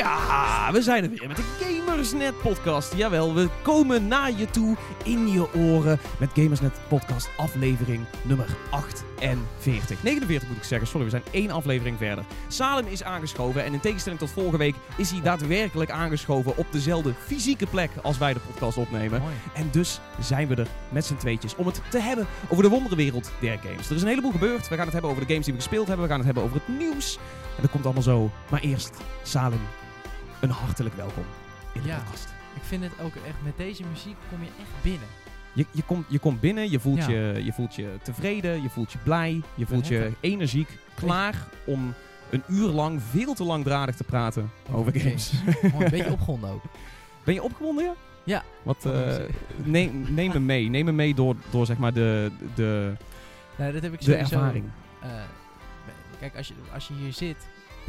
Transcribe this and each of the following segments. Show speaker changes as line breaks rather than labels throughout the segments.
Ja, we zijn er weer met de Gamersnet podcast. Jawel, we komen naar je toe in je oren met Gamersnet podcast aflevering nummer 48. 49 moet ik zeggen, sorry, we zijn één aflevering verder. Salem is aangeschoven en in tegenstelling tot vorige week is hij daadwerkelijk aangeschoven op dezelfde fysieke plek als wij de podcast opnemen.
Mooi.
En dus zijn we er met z'n tweetjes om het te hebben over de wonderenwereld der games. Er is een heleboel gebeurd. We gaan het hebben over de games die we gespeeld hebben. We gaan het hebben over het nieuws. En dat komt allemaal zo. Maar eerst, Salem, een hartelijk welkom in de
Ja.
podcast.
Ik vind het ook echt, met deze muziek kom je echt binnen.
Je, je, komt, je komt binnen, je voelt,
Ja.
je, je voelt je tevreden, je voelt je blij, je voelt je energiek, klaar om een uur lang, veel te langdradig te praten over games.
Een beetje opgewonden ook.
Ben je opgewonden, ja?
Ja.
Wat, eh, neem, neem me mee. Neem me mee door, door zeg maar de, de,
Nou, dat heb ik
de ervaring.
eh, kijk, als je, als je hier zit,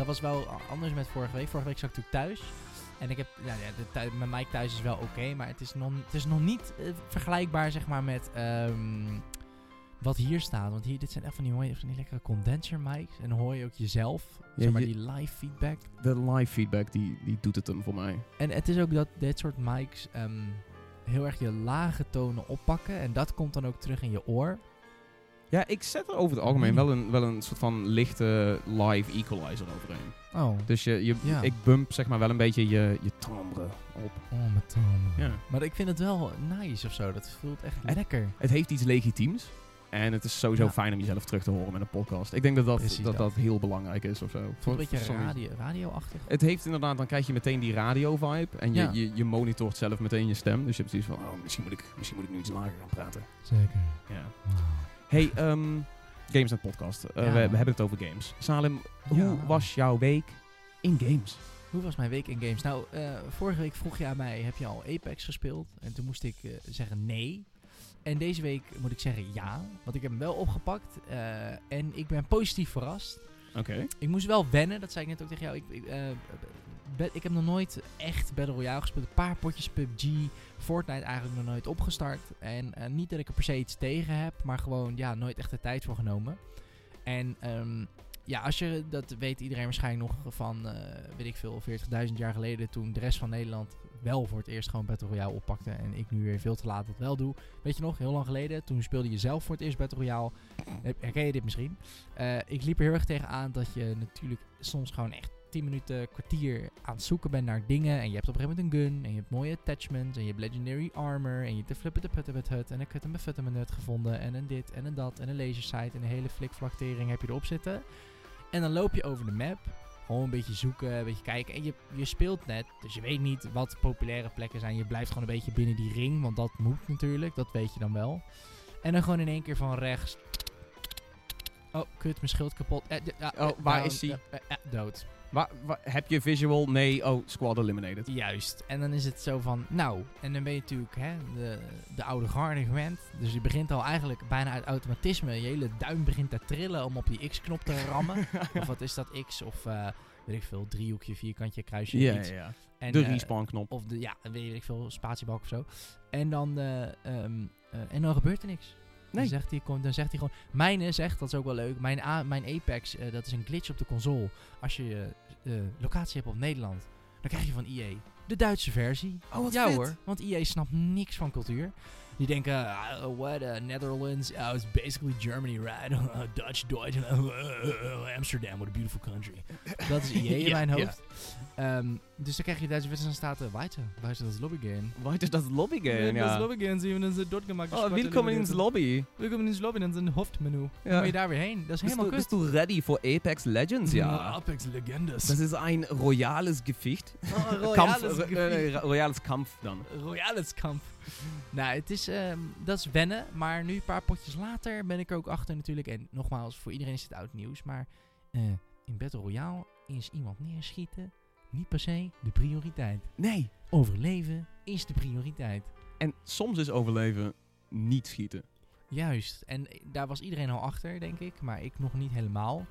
dat was wel anders met vorige week. Vorige week zat ik natuurlijk thuis. En ik heb, nou ja, de thui- mijn mic thuis is wel oké, maar het is, nog, het is nog niet eh, vergelijkbaar zeg maar met ehm, wat hier staat. Want hier, dit zijn echt van die mooie, van die lekkere condenser mics. En dan hoor je ook jezelf,
Ja,
zeg maar
je-
die live feedback.
De live feedback, die, die doet het hem voor mij.
En het is ook dat dit soort mics ehm, heel erg je lage tonen oppakken. En dat komt dan ook terug in je oor.
Ja, ik zet er over het algemeen wel een, wel een soort van lichte live equalizer overheen.
Oh,
Dus je, je,
Ja.
ik bump zeg maar wel een beetje je, je timbre op.
oh met tonen.
Ja.
Maar ik vind het wel nice of zo. Dat voelt echt
En-
lekker.
Het heeft iets legitiems. En het is sowieso
Ja.
fijn om jezelf terug te horen met een podcast. Ik denk dat dat,
Precies
dat, dat
dat.
heel belangrijk is of zo.
Een beetje radio, radio-achtig.
Het heeft inderdaad, dan krijg je meteen die radio-vibe. En je, je, je monitort zelf meteen je stem. Dus je hebt zoiets van, oh, misschien moet ik, misschien moet ik nu iets lager gaan praten.
Zeker.
Ja. Hey, ehm Games en Podcast. Eh,
Ja.
we, we hebben het over games. Salem, hoe
Ja.
was jouw week in games?
Hoe was mijn week in games? Nou, eh, vorige week vroeg je aan mij, heb je al Apex gespeeld? En toen moest ik eh, zeggen nee. En deze week moet ik zeggen ja, want ik heb hem wel opgepakt. en ik ben positief verrast.
Oké.
Ik moest wel wennen, dat zei ik net ook tegen jou. Ik, ik, ik heb nog nooit echt Battle Royale gespeeld. Een paar potjes PUBG, Fortnite eigenlijk nog nooit opgestart. En eh, niet dat ik er per se iets tegen heb, maar gewoon ja, nooit echt de tijd voor genomen. En ehm, ja, als je, dat weet iedereen waarschijnlijk nog van, eh, weet ik veel, 40.000 jaar geleden. Toen de rest van Nederland wel voor het eerst gewoon Battle Royale oppakte. En ik nu weer veel te laat dat wel doe. Weet je nog, heel lang geleden, toen speelde je zelf voor het eerst Battle Royale. Herken je dit misschien? Eh, ik liep er heel erg tegen aan dat je natuurlijk soms gewoon echt 10 minuten, kwartier aan het zoeken bent naar dingen. En je hebt op een gegeven moment een gun. En je hebt mooie attachments. En je hebt legendary armor. En je hebt de flippen de putten met hut. En een kutten met futten hut gevonden. En een dit en een dat. En een laser sight. En een hele flikflaktering heb je erop zitten. En dan loop je over de map. Gewoon een beetje zoeken, een beetje kijken. En je, je speelt net, dus je weet niet wat populaire plekken zijn. Je blijft gewoon een beetje binnen die ring, want dat moet natuurlijk. Dat weet je dan wel. En dan gewoon in één keer van rechts. Oh, kut, mijn schild kapot. Eh, ah,
Oh,
eh,
waar
down,
is hij?
eh, dood.
Wa- wa- heb je visual? Nee. Oh, squad eliminated.
Juist. En dan is het zo van, nou, en dan ben je natuurlijk hè, de, de oude garde gewend. Dus je begint al eigenlijk bijna uit automatisme. Je hele duim begint te trillen om op die X-knop te rammen. of wat is dat, X of eh, weet ik veel, driehoekje, vierkantje, kruisje,
Ja,
iets.
ja, ja.
En,
De
eh,
respawn knop.
Of de, ja, weet ik veel, spatiebalk of zo. En dan, eh, ehm, eh, en dan gebeurt er niks.
Nee.
Dan zegt hij, kon- dan zegt hij gewoon... Mijne zegt, dat is ook wel leuk, mijn, A- mijn Apex, eh, dat is een glitch op de console. Als je eh, eh, locatie hebt op Nederland, dan krijg je van EA de Duitse versie.
Oh, wat
ja
vet.
hoor, want EA snapt niks van cultuur. Die denken, ah, what, uh, Netherlands, oh, it's basically Germany, right? Dutch, Deutsch, Amsterdam, what a beautiful country. Dat is EA in mijn hoofd. Ehm, dus dan krijg je Duitse versie en dan staat er, weiter, weiter das Lobby gehen.
Weiter das Lobby gehen,
Das
ja.
Lobby gehen, sie haben ze dort gemaakt.
Oh, willkommen ins Lobby.
Willkommen ins Lobby, dat is een hoofdmenu. Dan
Ja.
je daar weer heen. Dat is
Bist
helemaal
du,
kut.
bist du ready for Apex Legends? Ja.
Apex Legendes.
Das ist ein royales Gefecht.
Oh,
Kampf,
royales
äh, äh, royales Kampf dan.
Royales kamp. Nou, het is, ehm, dat is wennen. Maar nu een paar potjes later ben ik er ook achter natuurlijk. En nogmaals, voor iedereen is het oud nieuws. Maar eh, in Battle Royale is iemand neerschieten niet per se de prioriteit.
Nee.
Overleven is de prioriteit.
En soms is overleven niet schieten.
Juist. En daar was iedereen al achter, denk ik. Maar ik nog niet helemaal.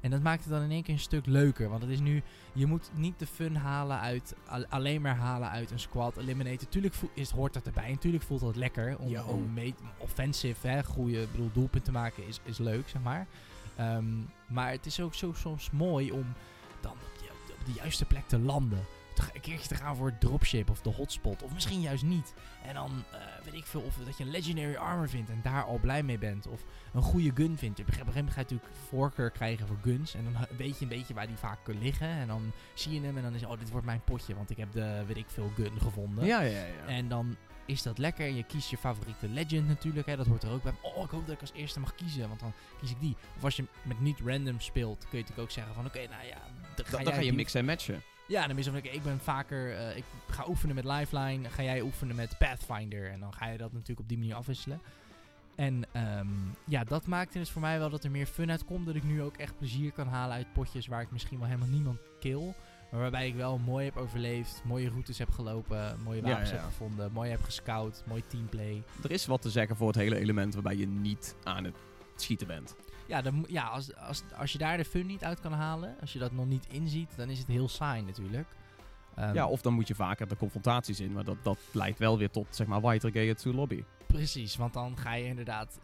En dat maakt het dan in één keer een stuk leuker. Want het is nu, je moet niet de fun halen uit, al- alleen maar halen uit een squad eliminator. Tuurlijk is, hoort dat erbij. Natuurlijk voelt dat lekker om,
Yo.
om mee, offensive, hè, goede bedoel, doelpunt te maken is, is leuk, zeg maar. Ehm, maar het is ook zo soms mooi om dan op de juiste plek te landen. Een keertje te gaan voor het dropship of de hotspot. Of misschien juist niet. En dan eh, weet ik veel of dat je een legendary armor vindt en daar al blij mee bent. Of een goede gun vindt. Op een gegeven moment ga je natuurlijk voorkeur krijgen voor guns. En dan weet je een beetje waar die vaak kunnen liggen. En dan zie je hem en dan is oh dit wordt mijn potje. Want ik heb de weet ik veel gun gevonden.
Ja, ja, ja.
En dan is dat lekker. Je kiest je favoriete legend natuurlijk. Hè. Dat hoort er ook bij. Oh, ik hoop dat ik als eerste mag kiezen. Want dan kies ik die. Of als je met niet random speelt, kun je natuurlijk ook zeggen van... Oké, nou ja, dan ga,
Dan, je
die-
mixen en matchen.
Ja, dan is van, oké, ik ben vaker... eh, ik ga oefenen met Lifeline. Ga jij oefenen met Pathfinder. En dan ga je dat natuurlijk op die manier afwisselen. En ehm, ja, dat maakte dus voor mij wel dat er meer fun uit komt. Dat ik nu ook echt plezier kan halen uit potjes waar ik misschien wel helemaal niemand kill. Maar waarbij ik wel mooi heb overleefd, mooie routes heb gelopen, mooie
Ja,
wapens
ja.
heb gevonden, mooi heb gescout, mooi teamplay.
Er is wat te zeggen voor het hele element waarbij je niet aan het schieten bent.
Ja, dan, ja als, als, als je daar de fun niet uit kan halen, als je dat nog niet inziet, dan is het heel saai natuurlijk. Ehm,
ja, of dan moet je vaker de confrontaties in, maar dat, dat leidt wel weer tot, zeg maar, White Gate to lobby.
Precies, want dan ga je inderdaad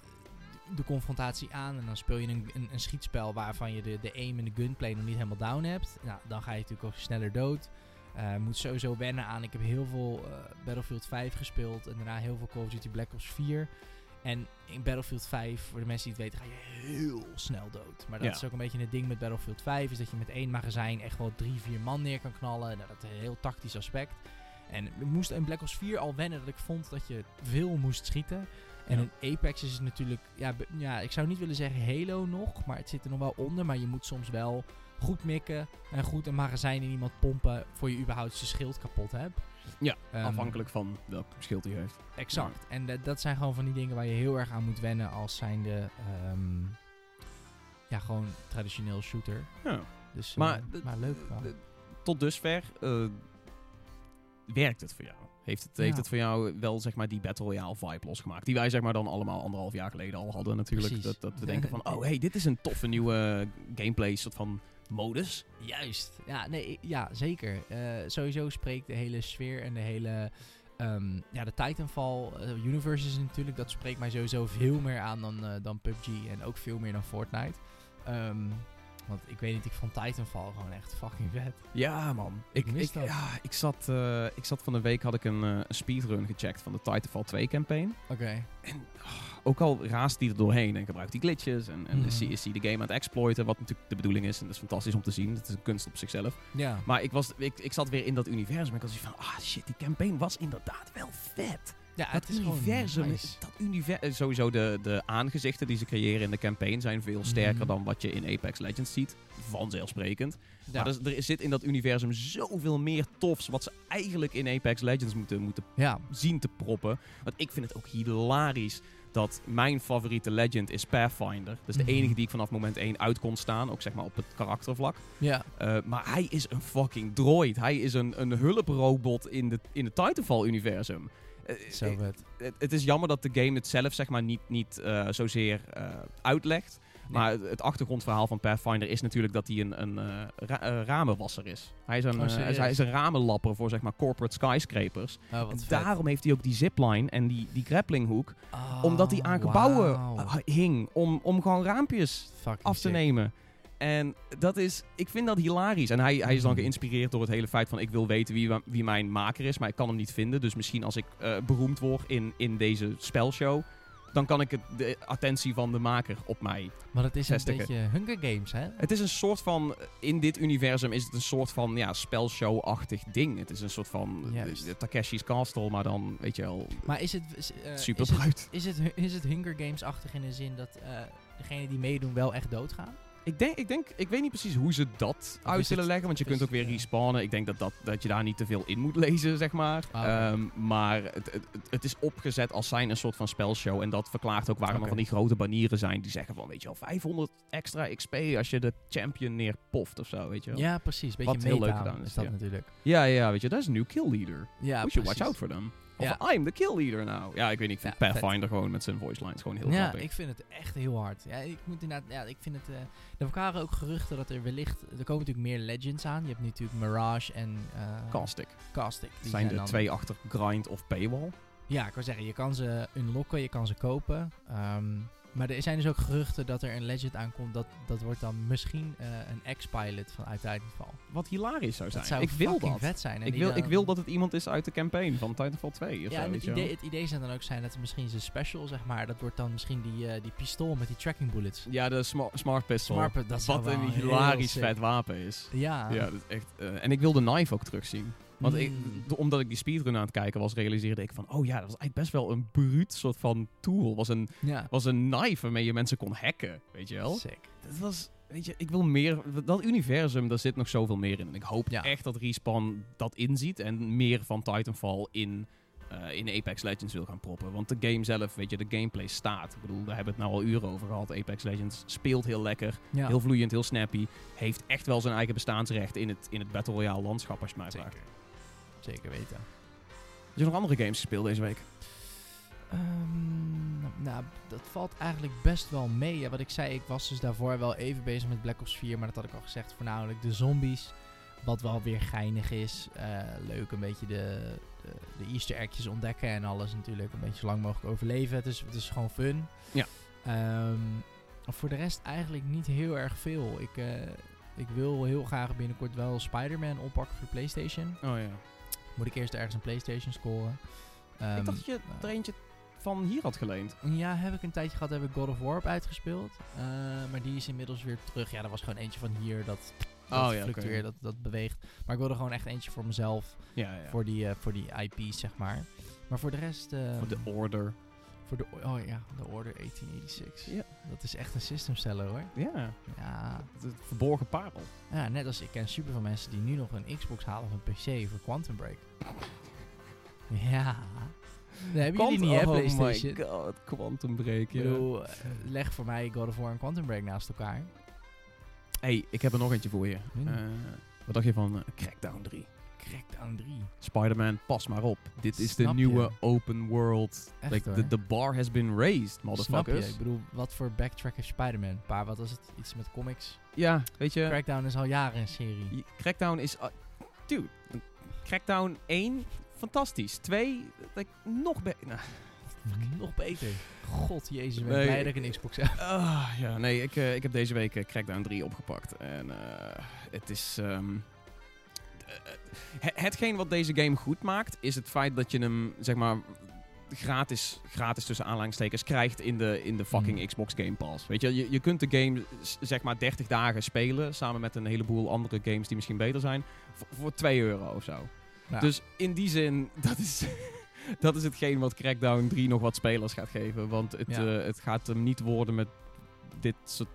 de confrontatie aan en dan speel je een, een, een schietspel waarvan je de, de aim en de gunplay nog niet helemaal down hebt. Nou, dan ga je natuurlijk ook sneller dood. Eh, moet sowieso wennen aan. Ik heb heel veel eh, Battlefield 5 gespeeld en daarna heel veel Call of Duty Black Ops 4. En in Battlefield 5, voor de mensen die het weten, ga je heel snel dood. Maar dat
Ja.
is ook een beetje het ding met Battlefield 5, is dat je met één magazijn echt wel drie, vier man neer kan knallen. Nou, dat is een heel tactisch aspect. En ik moest in Black Ops 4 al wennen dat ik vond dat je veel moest schieten. En
Ja.
in Apex is het natuurlijk, ja, ja, ik zou niet willen zeggen Halo nog, maar het zit er nog wel onder. Maar je moet soms wel goed mikken en goed een magazijn in iemand pompen voor je überhaupt je schild kapot hebt.
Ja,
Ehm,
Afhankelijk van welk schild hij heeft.
Exact. En dat- dat zijn gewoon van die dingen waar je heel erg aan moet wennen als zijnde, ehm, ja, gewoon traditioneel shooter.
Ja.
Dus,
Maar
eh,
d-
maar leuk wel.
d- Tot dusver eh, werkt het voor jou? Heeft het, heeft het voor jou wel zeg maar die Battle Royale vibe losgemaakt? Die wij zeg maar dan allemaal anderhalf jaar geleden al hadden natuurlijk.
Precies.
Dat, dat we denken van, oh hey, dit is een toffe nieuwe gameplay soort van modus.
Juist. Ja, nee, ja zeker. Eh, sowieso spreekt de hele sfeer en de hele... ehm, ja, de Titanfall eh, universe is natuurlijk... Dat spreekt mij sowieso veel meer aan dan, eh, dan PUBG. En ook veel meer dan Fortnite. Ehm, want ik weet niet, ik vond Titanfall gewoon echt fucking vet.
Ja man. Ik,
mis
ik,
dat.
ja, ik, zat, eh, ik zat van de week had ik een, eh, speedrun gecheckt van de Titanfall 2 campaign.
Oké.
En oh, ook al raast die er doorheen en gebruikt die glitches en, en
Mhm.
is, hij, is hij de game aan het exploiten, wat natuurlijk de bedoeling is. En dat is fantastisch om te zien. Het is een kunst op zichzelf.
Ja.
Maar ik, was, ik, ik zat weer in dat universum en ik was van, ah shit, die campaign was inderdaad wel vet.
Ja,
dat
het is
universum,
nice.
dat universum, sowieso de, de aangezichten die ze creëren in de campaign zijn veel sterker
Mhm.
dan wat je in Apex Legends ziet. Vanzelfsprekend.
Ja.
Maar er, er zit in dat universum zoveel meer tofs wat ze eigenlijk in Apex Legends moeten, moeten
ja.
zien te proppen. Want ik vind het ook hilarisch dat mijn favoriete legend is Pathfinder. Dat is de
Mhm.
enige die ik vanaf moment 1 uit kon staan, ook zeg maar op het karaktervlak.
Ja.
Uh, maar hij is een fucking droid. Hij is een, een hulprobot in de, in het Titanfall-universum. Uh,
Zo
eh,
vet.
het, het is jammer dat de game het zelf zeg maar, niet, niet eh, zozeer eh, uitlegt. Maar het, het achtergrondverhaal van Pathfinder is natuurlijk dat hij een, een eh, ra- eh, ramenwasser is. Hij is, een,
Oh,
eh, hij, is, een ramenlapper voor zeg maar, corporate skyscrapers.
Oh,
En
vet.
daarom heeft hij ook die zipline en die, die grapplinghoek.
Oh,
omdat hij aan gebouwen
wauw.
eh, hing om, om gewoon raampjes
Fucking
af te
sick.
nemen. En dat is, ik vind dat hilarisch. En hij, hij is dan
Mhm.
geïnspireerd door het hele feit van ik wil weten wie, wie mijn maker is, maar ik kan hem niet vinden. Dus misschien als ik eh, beroemd word in, in deze spelshow, dan kan ik het, de attentie van de maker op mij.
Maar het is een beetje Hunger Games, hè?
Het is een soort van, in dit universum is het een soort van ja, spelshow-achtig ding. Het is een soort van
Juist.
de, Takeshi's Castle, maar dan, weet je wel,
Maar is het... is, eh,
super
is het, is het, is het Hunger Games-achtig in de zin dat eh degenen die meedoen wel echt doodgaan?
Ik denk, ik denk, ik weet niet precies hoe ze dat uit
het-
leggen, want je kunt ook weer respawnen. Ik denk dat, dat, dat je daar niet te veel in moet lezen, zeg maar.
Ah.
Ehm, maar het, het, het- is opgezet als zijn een soort van spelshow. En dat verklaart ook waarom er van die grote banieren zijn die zeggen van, weet je wel, 500 extra XP als je de champion neerpoft of zo, weet je wel.
Ja, precies. Beetje
Wat heel leuk gedaan is,
is dat
ja.
natuurlijk.
ja, ja, weet je, dat is een nieuw kill leader.
Ja,
We should watch out for them. Of
Ja.
I'm the kill leader now. Ja, ik weet niet, ik vind
Ja,
Pathfinder gewoon met zijn voice lines gewoon heel
ja,
grappig.
ik vind het echt heel hard. Ja, ik moet inderdaad, ja, ik vind het. eh er waren ook geruchten dat er wellicht. Er komen natuurlijk meer legends aan. Je hebt natuurlijk Mirage en. eh
Caustic.
Caustic. Die
zijn de twee achter grind of paywall.
Ja, ik wil zeggen, je kan ze unlocken, je kan ze kopen. Ehm, Maar er zijn dus ook geruchten dat er een Legend aankomt. Dat, dat wordt dan misschien eh, een ex-pilot vanuit Titanfall.
Wat hilarisch zou zijn.
Dat zou
ik wil dat.
vet zijn. En
Ik wil,
dan-
ik wil dat het iemand is uit de campaign van Titanfall 2 of
Ja,
zo.
en het
wel.
idee, het idee zou dan ook zijn dat er misschien zijn special, zeg maar, dat wordt dan misschien die, eh, die pistool met die tracking bullets.
Ja, de sma- Smart Pistol.
Smart dat
wat een hilarisch vet wapen is.
Ja.
Ja, dat is echt... eh, en ik wil de knife ook terugzien. Want ik,
Mm.
d- omdat ik die speedrun aan het kijken was, realiseerde ik van... Oh ja, dat was eigenlijk best wel een bruut soort van tool. Was een,
Ja.
was een knife waarmee je mensen kon hacken, weet je wel?
Sick.
Dat was... Weet je, ik wil meer... Dat universum, daar zit nog zoveel meer in. En ik hoop
Ja.
echt dat Respawn dat inziet. En meer van Titanfall in, eh, in Apex Legends wil gaan proppen. Want de game zelf, weet je, de gameplay staat. Ik bedoel, daar hebben we het nou al uren over gehad. Apex Legends speelt heel lekker.
Ja.
Heel vloeiend, heel snappy. Heeft echt wel zijn eigen bestaansrecht in het, in het Battle Royale landschap, als je mij vraagt.
Zeker. Weten.
Heb je nog andere games gespeeld deze week?
Ehm, nou, dat valt eigenlijk best wel mee. Ja, wat ik zei, ik was dus daarvoor wel even bezig met Black Ops 4, maar dat had ik al gezegd, voornamelijk de zombies. Wat wel weer geinig is. Eh, leuk een beetje de, de, de easter eggjes ontdekken en alles natuurlijk. Een beetje zo lang mogelijk overleven. Het is, het is gewoon fun.
Ja.
Ehm, voor de rest eigenlijk niet heel erg veel. Ik, eh, ik wil heel graag binnenkort wel Spider-Man oppakken voor de Playstation.
Oh ja.
Moet ik eerst ergens een Playstation scoren.
ik
Ehm,
dacht dat je er eentje van hier had geleend.
ja, heb ik een tijdje gehad, heb ik God of War uitgespeeld. Eh, maar die is inmiddels weer terug. Ja, dat was gewoon eentje van hier dat, dat
Oh ja,
fluctueert, dat, dat beweegt. Maar ik wilde gewoon echt eentje voor mezelf,
Ja, ja.
voor, die, eh, voor die IP's, zeg maar. Maar voor de rest... eh,
Voor de Order.
Voor de, oh ja, de Order 1886.
Ja.
Dat is echt een system seller hoor.
Ja,
Ja,
het verborgen parel.
ja, net als ik ken super veel mensen die nu nog een Xbox halen of een PC voor Quantum Break. Ja. Nee, hebben jullie niet, hè, PlayStation?
Oh my god, Quantum Break,
Ik
ja.
bedoel, eh, leg voor mij God of War en Quantum Break naast elkaar.
hey, ik heb er nog eentje voor je.
Hmm.
Eh, wat dacht je van eh, Crackdown 3?
Crackdown 3.
Spider-Man, pas maar op. Dit is de nieuwe
je.
open world.
Echt,
like, the, the bar has been raised,
Snap je?
motherfuckers.
Ik bedoel, wat voor backtrack heeft Spider-Man? Een paar, wat was het? Iets met comics?
Ja, weet je...
Crackdown is al jaren een serie.
Crackdown is... uh, dude, Crackdown 1, fantastisch. 2, like, nog beter. Nou,
Nog beter. God, jezus, ik ben
Nee.
blij dat ik een Xbox heb.
ah, ja, nee, ik, eh, ik heb deze week eh, Crackdown 3 opgepakt. En eh, het is... ehm, eh, hetgeen wat deze game goed maakt, is het feit dat je hem, zeg maar... Gratis, gratis tussen aanhalingstekens krijgt in de, in de fucking
Mm.
Xbox Game Pass. Weet je, je, je kunt de game zeg maar 30 dagen spelen. Samen met een heleboel andere games die misschien beter zijn. Voor, voor 2 euro of zo.
Ja.
Dus in die zin, dat is, dat is hetgeen wat Crackdown 3 nog wat spelers gaat geven. Want het,
Ja.
eh, het gaat hem niet worden met dit soort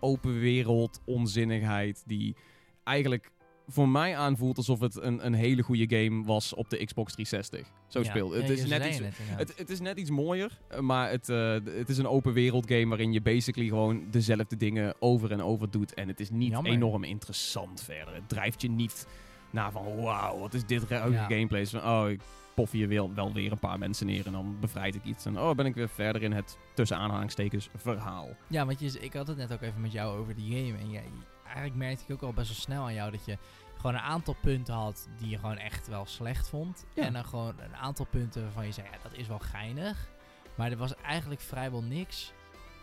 open wereld onzinnigheid. Die eigenlijk voor mij aanvoelt alsof het een, een hele goede game was op de Xbox 360. Zo
Ja.
speelt. Het
Ja,
is
je
net iets,
het
het, het is net iets mooier, maar het, eh, het is een open wereld game waarin je basically gewoon dezelfde dingen over en over doet. En het is niet
Jammer.
enorm interessant verder. Het drijft je niet naar van wauw, wat is dit ruige
Ja.
gameplay. Van, oh, ik pof hier wel, wel weer een paar mensen neer en dan bevrijd ik iets. En oh, ben ik weer verder in het tussen aanhalingstekens verhaal.
Ja, want je, ik had het net ook even met jou over die game. En jij, eigenlijk merkte ik ook al best wel snel aan jou dat je gewoon een aantal punten had die je gewoon echt wel slecht vond.
Ja.
En dan gewoon een aantal punten waarvan je zei, ja, dat is wel geinig. Maar er was eigenlijk vrijwel niks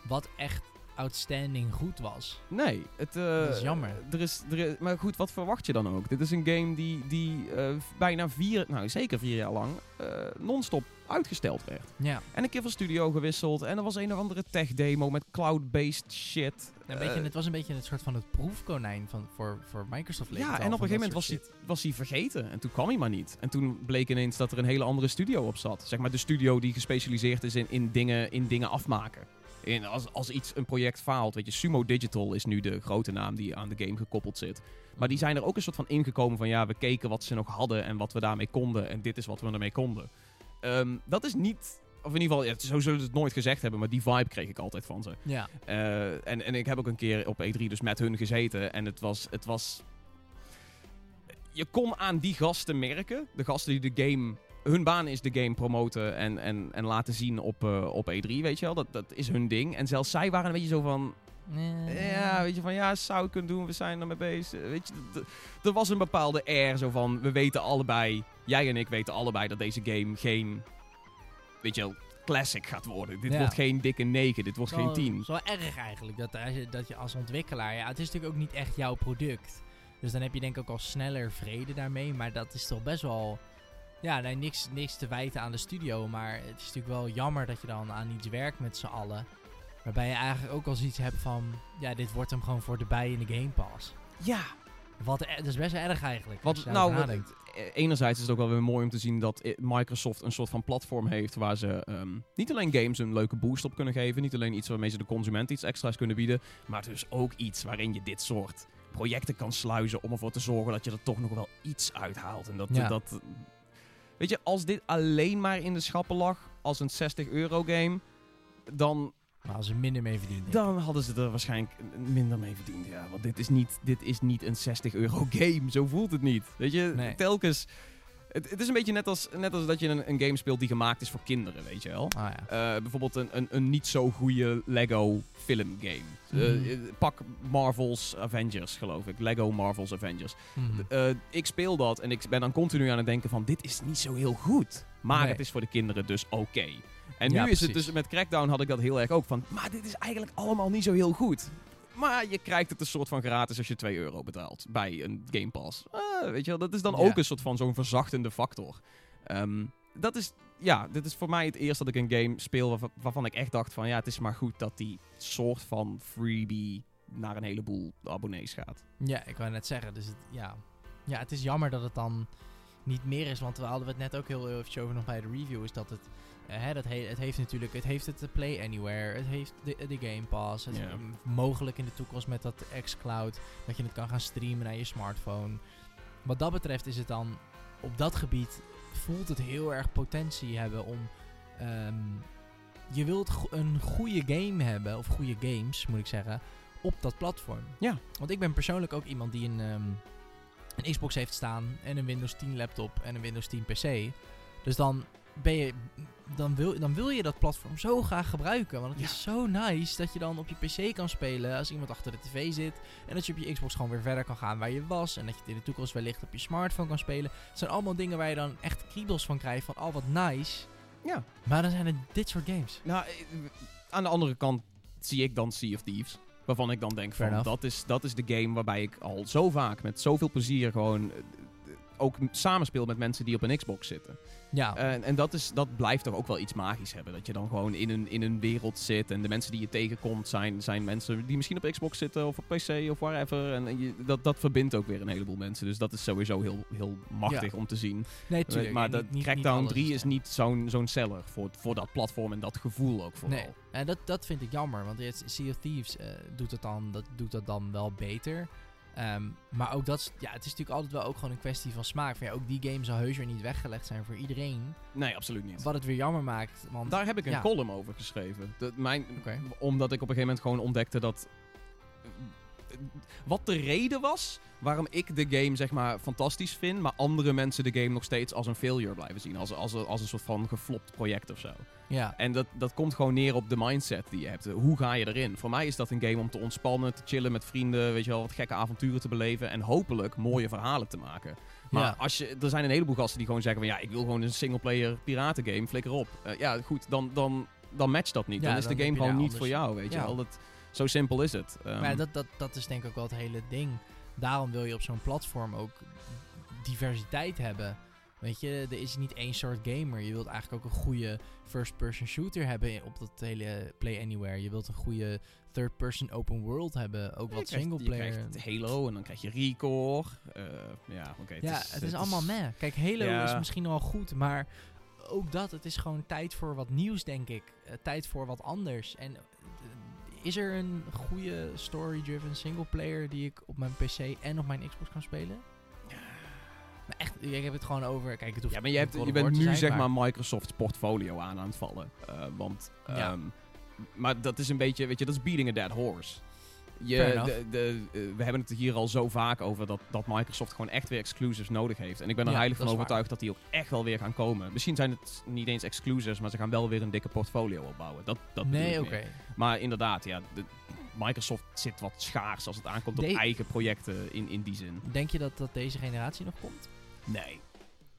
wat echt outstanding goed was.
Nee, het, eh,
Dat is jammer.
Er is, er is, maar goed, wat verwacht je dan ook? Dit is een game die, die eh, bijna vier, nou zeker vier jaar lang, eh, non-stop uitgesteld werd.
Ja,
En een keer van studio gewisseld. En er was een of andere tech demo met cloud-based shit.
een beetje,
Eh,
het was een beetje het soort van het proefkonijn van, voor, voor Microsoft.
ja, en op een gegeven moment was hij, was hij vergeten. En toen kwam hij maar niet. En toen bleek ineens dat er een hele andere studio op zat. Zeg maar de studio die gespecialiseerd is in, in, dingen, in dingen afmaken. In, als, als iets, een project faalt. Weet je, Sumo Digital is nu de grote naam die aan de game gekoppeld zit. Maar die zijn er ook een soort van ingekomen van... Ja, we keken wat ze nog hadden en wat we daarmee konden. En dit is wat we ermee konden. Ehm, dat is niet... Of in ieder geval, ja, zo zullen ze het nooit gezegd hebben. Maar die vibe kreeg ik altijd van ze.
Ja,
Eh, en, en ik heb ook een keer op E3 dus met hun gezeten. En het was, het was... Je kon aan die gasten merken. De gasten die de game... Hun baan is de game promoten en, en, en laten zien op, eh, op E3, weet je wel. Dat, dat is hun ding. En zelfs zij waren een beetje zo van...
Eh,
Ja, weet je, van ja, zou ik kunnen doen, we zijn ermee bezig. Weet je, er was een bepaalde air zo van, we weten allebei, jij en ik weten allebei dat deze game geen, weet je wel, classic gaat worden. Dit
Ja.
wordt geen dikke 9, dit wordt geen
is wel-
10.
Het is wel erg eigenlijk dat, dat je als ontwikkelaar... Ja, het is natuurlijk ook niet echt jouw product. Dus dan heb je denk ik ook al sneller vrede daarmee. Maar dat is toch best wel... Ja, nee, niks, niks te wijten aan de studio. Maar het is natuurlijk wel jammer dat je dan aan iets werkt met z'n allen. Waarbij je eigenlijk ook al zoiets hebt van... Ja, dit wordt hem gewoon voor de bij in de Game Pass.
Ja,
Wat, e- dat is best wel erg eigenlijk.
Wat, nou, wat-
nadenkt.
eh, enerzijds is het ook wel weer mooi om te zien dat eh, Microsoft een soort van platform heeft waar ze ehm, niet alleen games een leuke boost op kunnen geven, niet alleen iets waarmee ze de consument iets extra's kunnen bieden, maar dus ook iets waarin je dit soort projecten kan sluizen om ervoor te zorgen dat je er toch nog wel iets uithaalt. En dat,
Ja.
dat weet je, als dit alleen maar in de schappen lag als een 60 euro game, dan
Maar als ze minder mee verdienen.
dan hadden ze er waarschijnlijk minder mee verdiend. Ja, want dit is niet, dit is niet een 60 euro game. Zo voelt het niet. Weet je,
Nee.
telkens. Het, het is een beetje net als, net als dat je een, een game speelt die gemaakt is voor kinderen, weet je wel.
Ah ja.
Eh, bijvoorbeeld een, een, een niet zo goede Lego film game.
Mhm.
pak Marvel's Avengers, geloof ik. Lego Marvel's Avengers.
Mhm.
Ik speel dat en ik ben dan continu aan het denken van... dit is niet zo heel goed. Maar
Nee.
het is voor de kinderen dus oké. En
Ja,
nu is het dus met Crackdown had ik dat heel erg ook van... maar dit is eigenlijk allemaal niet zo heel goed. Maar je krijgt het een soort van gratis als je 2 euro betaalt bij een Game Pass. Ah, weet je wel, dat is dan
Ja.
ook een soort van zo'n verzachtende factor. Ehm, dat is, ja, dit is voor mij het eerst dat ik een game speel waarvan, waarvan ik echt dacht van... ja, het is maar goed dat die soort van freebie naar een heleboel abonnees gaat.
Ja, ik wou net zeggen. Dus het, ja. ja, het is jammer dat het dan niet meer is. Want we hadden het net ook heel even over nog bij de review. Is dat het. Eh, hè, dat he- het heeft natuurlijk. Het heeft het Play Anywhere. Het heeft de, de Game Pass. Het mogelijk in de toekomst met dat xCloud. Dat je het kan gaan streamen naar je smartphone. Wat dat betreft is het dan. Op dat gebied voelt het heel erg potentie hebben om. ehm, je wilt go- een goede game hebben. Of goede games moet ik zeggen. Op dat platform.
Ja.
Want ik ben persoonlijk ook iemand die een, ehm, een Xbox heeft staan en een Windows 10 laptop en een Windows 10 PC. Dus dan ben je, dan wil, dan wil je dat platform zo graag gebruiken. Want het
Ja.
is zo nice dat je dan op je PC kan spelen als iemand achter de tv zit. En dat je op je Xbox gewoon weer verder kan gaan waar je was. En dat je het in de toekomst wellicht op je smartphone kan spelen. Het zijn allemaal dingen waar je dan echt kriebels van krijgt van, oh wat nice.
Ja.
Maar dan zijn het dit soort games.
Nou, eh, aan de andere kant zie ik dan Sea of Thieves. Waarvan ik dan denk
Fair
van,
enough.
dat is, dat is de game waarbij ik al zo vaak met zoveel plezier gewoon... eh, ook m- samenspeel met mensen die op een Xbox zitten.
Ja,
En, en dat, is, dat blijft toch ook wel iets magisch hebben. Dat je dan gewoon in een, in een wereld zit. En de mensen die je tegenkomt zijn, zijn mensen die misschien op Xbox zitten of op PC of whatever. En je, dat, dat verbindt ook weer een heleboel mensen. Dus dat is sowieso heel, heel machtig om te zien.
nee, tuurlijk.
maar dat
niet- niet- niet
Crackdown
alles
3 is niet zo'n zo'n seller voor, voor dat platform en dat gevoel ook vooral.
Nee, en dat, dat vind ik jammer, want Sea of Thieves eh, doet, het dan, dat, doet dat dan wel beter. Ehm, maar ook dat, ja, het is natuurlijk altijd wel ook gewoon een kwestie van smaak. Van, ja, ook die game zal heus weer niet weggelegd zijn voor iedereen.
Nee, absoluut niet.
Wat het weer jammer maakt, want...
Daar heb ik een
ja.
column over geschreven. Mijn. Omdat ik op een gegeven moment gewoon ontdekte dat... Wat de reden was waarom ik de game zeg maar fantastisch vind... maar andere mensen de game nog steeds als een failure blijven zien. Als, als, als een soort van geflopt project of zo.
Ja,
En dat, dat komt gewoon neer op de mindset die je hebt. Hoe ga je erin? Voor mij is dat een game om te ontspannen, te chillen met vrienden... weet je wel, wat gekke avonturen te beleven... en hopelijk mooie verhalen te maken. Maar
Ja.
als je, er zijn een heleboel gasten die gewoon zeggen van... ja, ik wil gewoon een singleplayer piratengame, flikker op. Eh, ja, goed, dan, dan, dan matcht dat niet.
Ja,
dan is
dan
de game gewoon niet voor jou, weet je wel. Dat, zo simpel is het. Ehm,
maar dat, dat, dat is denk ik ook wel het hele ding. Daarom wil je op zo'n platform ook diversiteit hebben. Weet je, er is niet één soort gamer. Je wilt eigenlijk ook een goede first-person shooter hebben op dat hele Play Anywhere. Je wilt een goede third-person open world hebben. Ook wat singleplayer.
Je krijgt Halo en dan krijg je Recore. Eh, ja, oké.
Ja, het is, allemaal meh. Kijk, Halo
Ja.
is misschien wel goed, maar ook dat, het is gewoon tijd voor wat nieuws, denk ik. Eh, tijd voor wat anders. En is er een goede story-driven singleplayer die ik op mijn PC en op mijn Xbox kan spelen? Maar echt, ik heb het gewoon over. Kijk, het hoeft
Ja, maar je, hebt, je bent nu
zijn,
zeg maar Microsoft's portfolio aan aan het vallen. Eh, want,
Ja.
ehm, maar dat is een beetje, weet je, dat is beating a dead horse. Je, de, de, eh, we hebben het hier al zo vaak over dat, dat Microsoft gewoon echt weer exclusives nodig heeft. En ik ben er
Ja,
heilig van overtuigd dat die ook echt wel weer gaan komen. Misschien zijn het niet eens exclusives, maar ze gaan wel weer een dikke portfolio opbouwen. Dat, dat
Nee, oké.
Maar inderdaad, ja, de- Microsoft zit wat schaars als het aankomt op
De-
eigen projecten in, in die zin.
Denk je dat dat deze generatie nog komt?
Nee.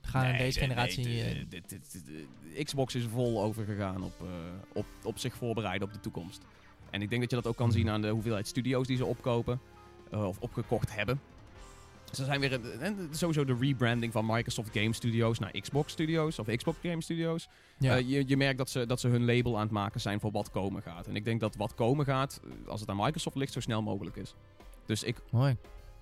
Gaan
Nee,
deze
nee,
generatie...
nee,
eh,
dit- Xbox is vol overgegaan op, eh, op, op zich voorbereiden op de toekomst. En ik denk dat je dat ook kan zien aan de hoeveelheid studio's die ze opkopen. eh, of opgekocht hebben. Ze zijn weer... een- En sowieso de rebranding van Microsoft Game Studios naar Xbox Studios. Of Xbox Game Studios.
ja.
Eh, je, je merkt dat ze, dat ze hun label aan het maken zijn voor wat komen gaat. En ik denk dat wat komen gaat, eh, als het aan Microsoft ligt, zo snel mogelijk is. Dus ik
Mooi.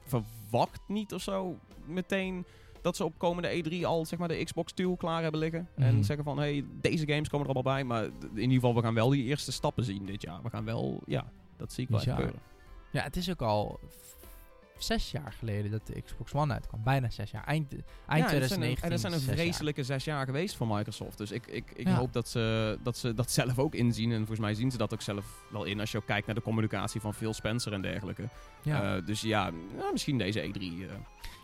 verwacht niet of zo meteen dat ze op komende E3 al zeg maar de Xbox Tool klaar hebben liggen.
Mhm.
En zeggen van, hey, deze games komen er allemaal bij. Maar in ieder geval, we gaan wel die eerste stappen zien dit jaar. We gaan wel, ja, dat zie ik wel gebeuren.
Ja, het is ook al zes jaar geleden dat de Xbox One uitkwam. Bijna zes jaar. Eind, eind
Ja, en dat zijn
2019.
een- En dat zijn een vreselijke zes jaar geweest voor Microsoft. Dus ik, ik, ik
Ja.
hoop dat ze, dat ze dat zelf ook inzien. En volgens mij zien ze dat ook zelf wel in. Als je ook kijkt naar de communicatie van Phil Spencer en dergelijke.
Ja.
Eh, dus ja, nou, misschien deze E3. eh.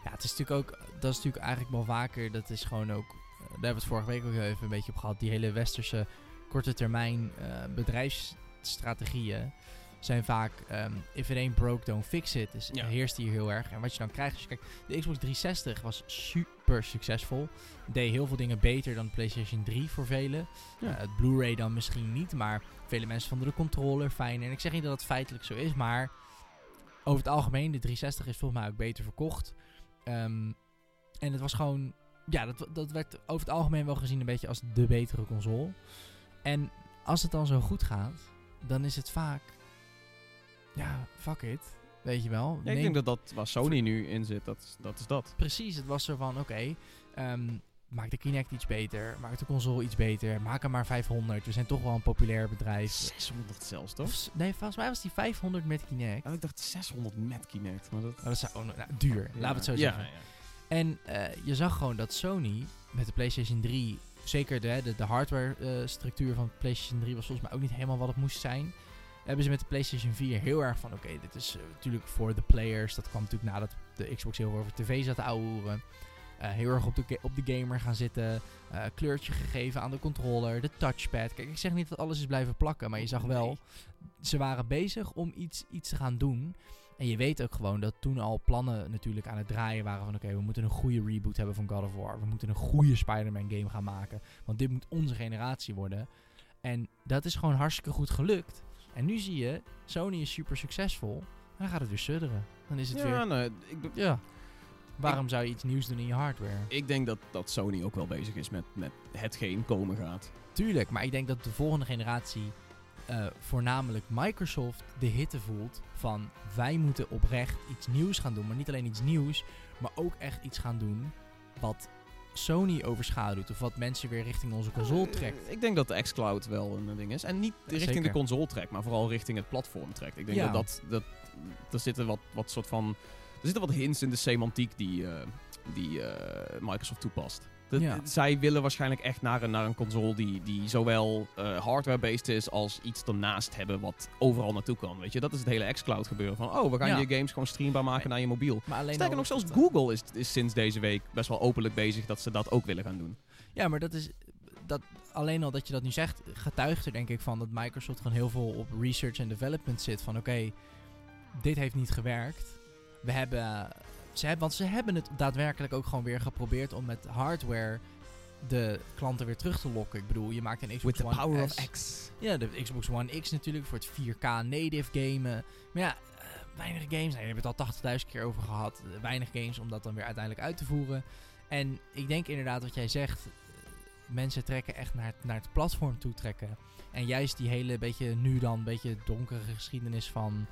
ja, het is natuurlijk ook... Dat is natuurlijk eigenlijk wel vaker. Dat is gewoon ook... eh, Daar hebben we het vorige week ook even een beetje op gehad. Die hele westerse korte termijn eh, bedrijfsstrategieën zijn vaak... ehm, if it ain't broke, don't fix it. Dus
Ja.
heerst hier heel erg. En wat je dan krijgt... Als je kijkt, de Xbox 360 was super succesvol. Deed heel veel dingen beter dan de PlayStation 3 voor velen.
Ja.
Eh, het Blu-ray dan misschien niet, maar vele mensen vonden de controller fijner. En ik zeg niet dat het feitelijk zo is, maar over het algemeen, de 360 is volgens mij ook beter verkocht. Ehm, en het was gewoon, ja, dat, dat werd over het algemeen wel gezien een beetje als de betere console. En als het dan zo goed gaat, dan is het vaak, ja, fuck it, weet je wel.
Ja, ik denk dat dat waar Sony nu in zit, dat, is- dat is dat.
Precies, het was zo van, oké, ehm, maak de Kinect iets beter, maak de console iets beter, maak hem maar 500. We zijn toch wel een populair bedrijf.
600 zelfs, toch?
Of nee, volgens mij was die 500 met Kinect.
Ja, ik dacht 600 met Kinect. Maar dat...
Oh, dat zou oh, nou, duur, laten we het zo zeggen.
ja.
En eh, je zag gewoon dat Sony met de PlayStation 3, zeker de, de, de hardware eh, structuur van de PlayStation 3 was volgens mij ook niet helemaal wat het moest zijn. Hebben ze met de PlayStation 4 heel erg van, oké, dit is eh, natuurlijk voor de players. Dat kwam natuurlijk nadat de Xbox heel veel over tv zat te ouwehoeren. Eh, heel erg op de, op de gamer gaan zitten. eh, kleurtje gegeven aan de controller, de touchpad. Kijk, ik zeg niet dat alles is blijven plakken, maar je zag wel, ze waren bezig om iets, iets te gaan doen. En je weet ook gewoon dat toen al plannen natuurlijk aan het draaien waren van... oké, we moeten een goede reboot hebben van God of War. We moeten een goede Spider-Man game gaan maken. Want dit moet onze generatie worden. En dat is gewoon hartstikke goed gelukt. En nu zie je, Sony is super succesvol. En dan gaat het weer sudderen. Dan is het
Ja,
weer...
nee, ik, be-
Ja. Waarom zou je iets nieuws doen in je hardware?
ik denk dat, dat Sony ook wel bezig is met, met hetgeen komen gaat.
Tuurlijk, maar ik denk dat de volgende generatie... eh, voornamelijk Microsoft de hitte voelt van wij moeten oprecht iets nieuws gaan doen. Maar niet alleen iets nieuws, maar ook echt iets gaan doen wat Sony overschaduwt. Of wat mensen weer richting onze console
Eh,
trekt.
Ik denk dat de xCloud wel een ding is. En niet
Ja,
richting
zeker.
de console trekt, maar vooral richting het platform trekt. Ik denk
Ja.
dat, dat, dat er zitten wat, wat soort van... Er zitten wat hints in de semantiek die, eh, die eh, Microsoft toepast. Dat-
Ja.
Zij willen waarschijnlijk echt naar een, naar een console die, die zowel eh, hardware-based is als iets ernaast hebben wat overal naartoe kan. Weet je, dat is het hele xCloud gebeuren. Van, oh, we gaan
Ja.
je games gewoon streambaar maken
Nee.
naar je mobiel.
Maar alleen
Sterker nog, zelfs Google is, is sinds deze week best wel openlijk bezig dat ze dat ook willen gaan doen.
Ja, maar dat is. Dat, alleen al dat je dat nu zegt, getuigt er denk ik van dat Microsoft gewoon heel veel op research en development zit. Van oké, dit heeft niet gewerkt. We hebben. Ze hebben, want ze hebben het daadwerkelijk ook gewoon weer geprobeerd om met hardware de klanten weer terug te lokken. Ik bedoel, je maakt een Xbox
With the
One
power
S.
of X.
Ja, de Xbox One X natuurlijk voor het 4K native gamen. Maar ja, eh, weinig games. Nou, je hebt het al 80.000 keer over gehad. Eh, weinig games om dat dan weer uiteindelijk uit te voeren. En ik denk inderdaad wat jij zegt. eh, Mensen trekken echt naar het, naar het platform toe trekken. En juist die hele beetje nu dan beetje donkere geschiedenis van...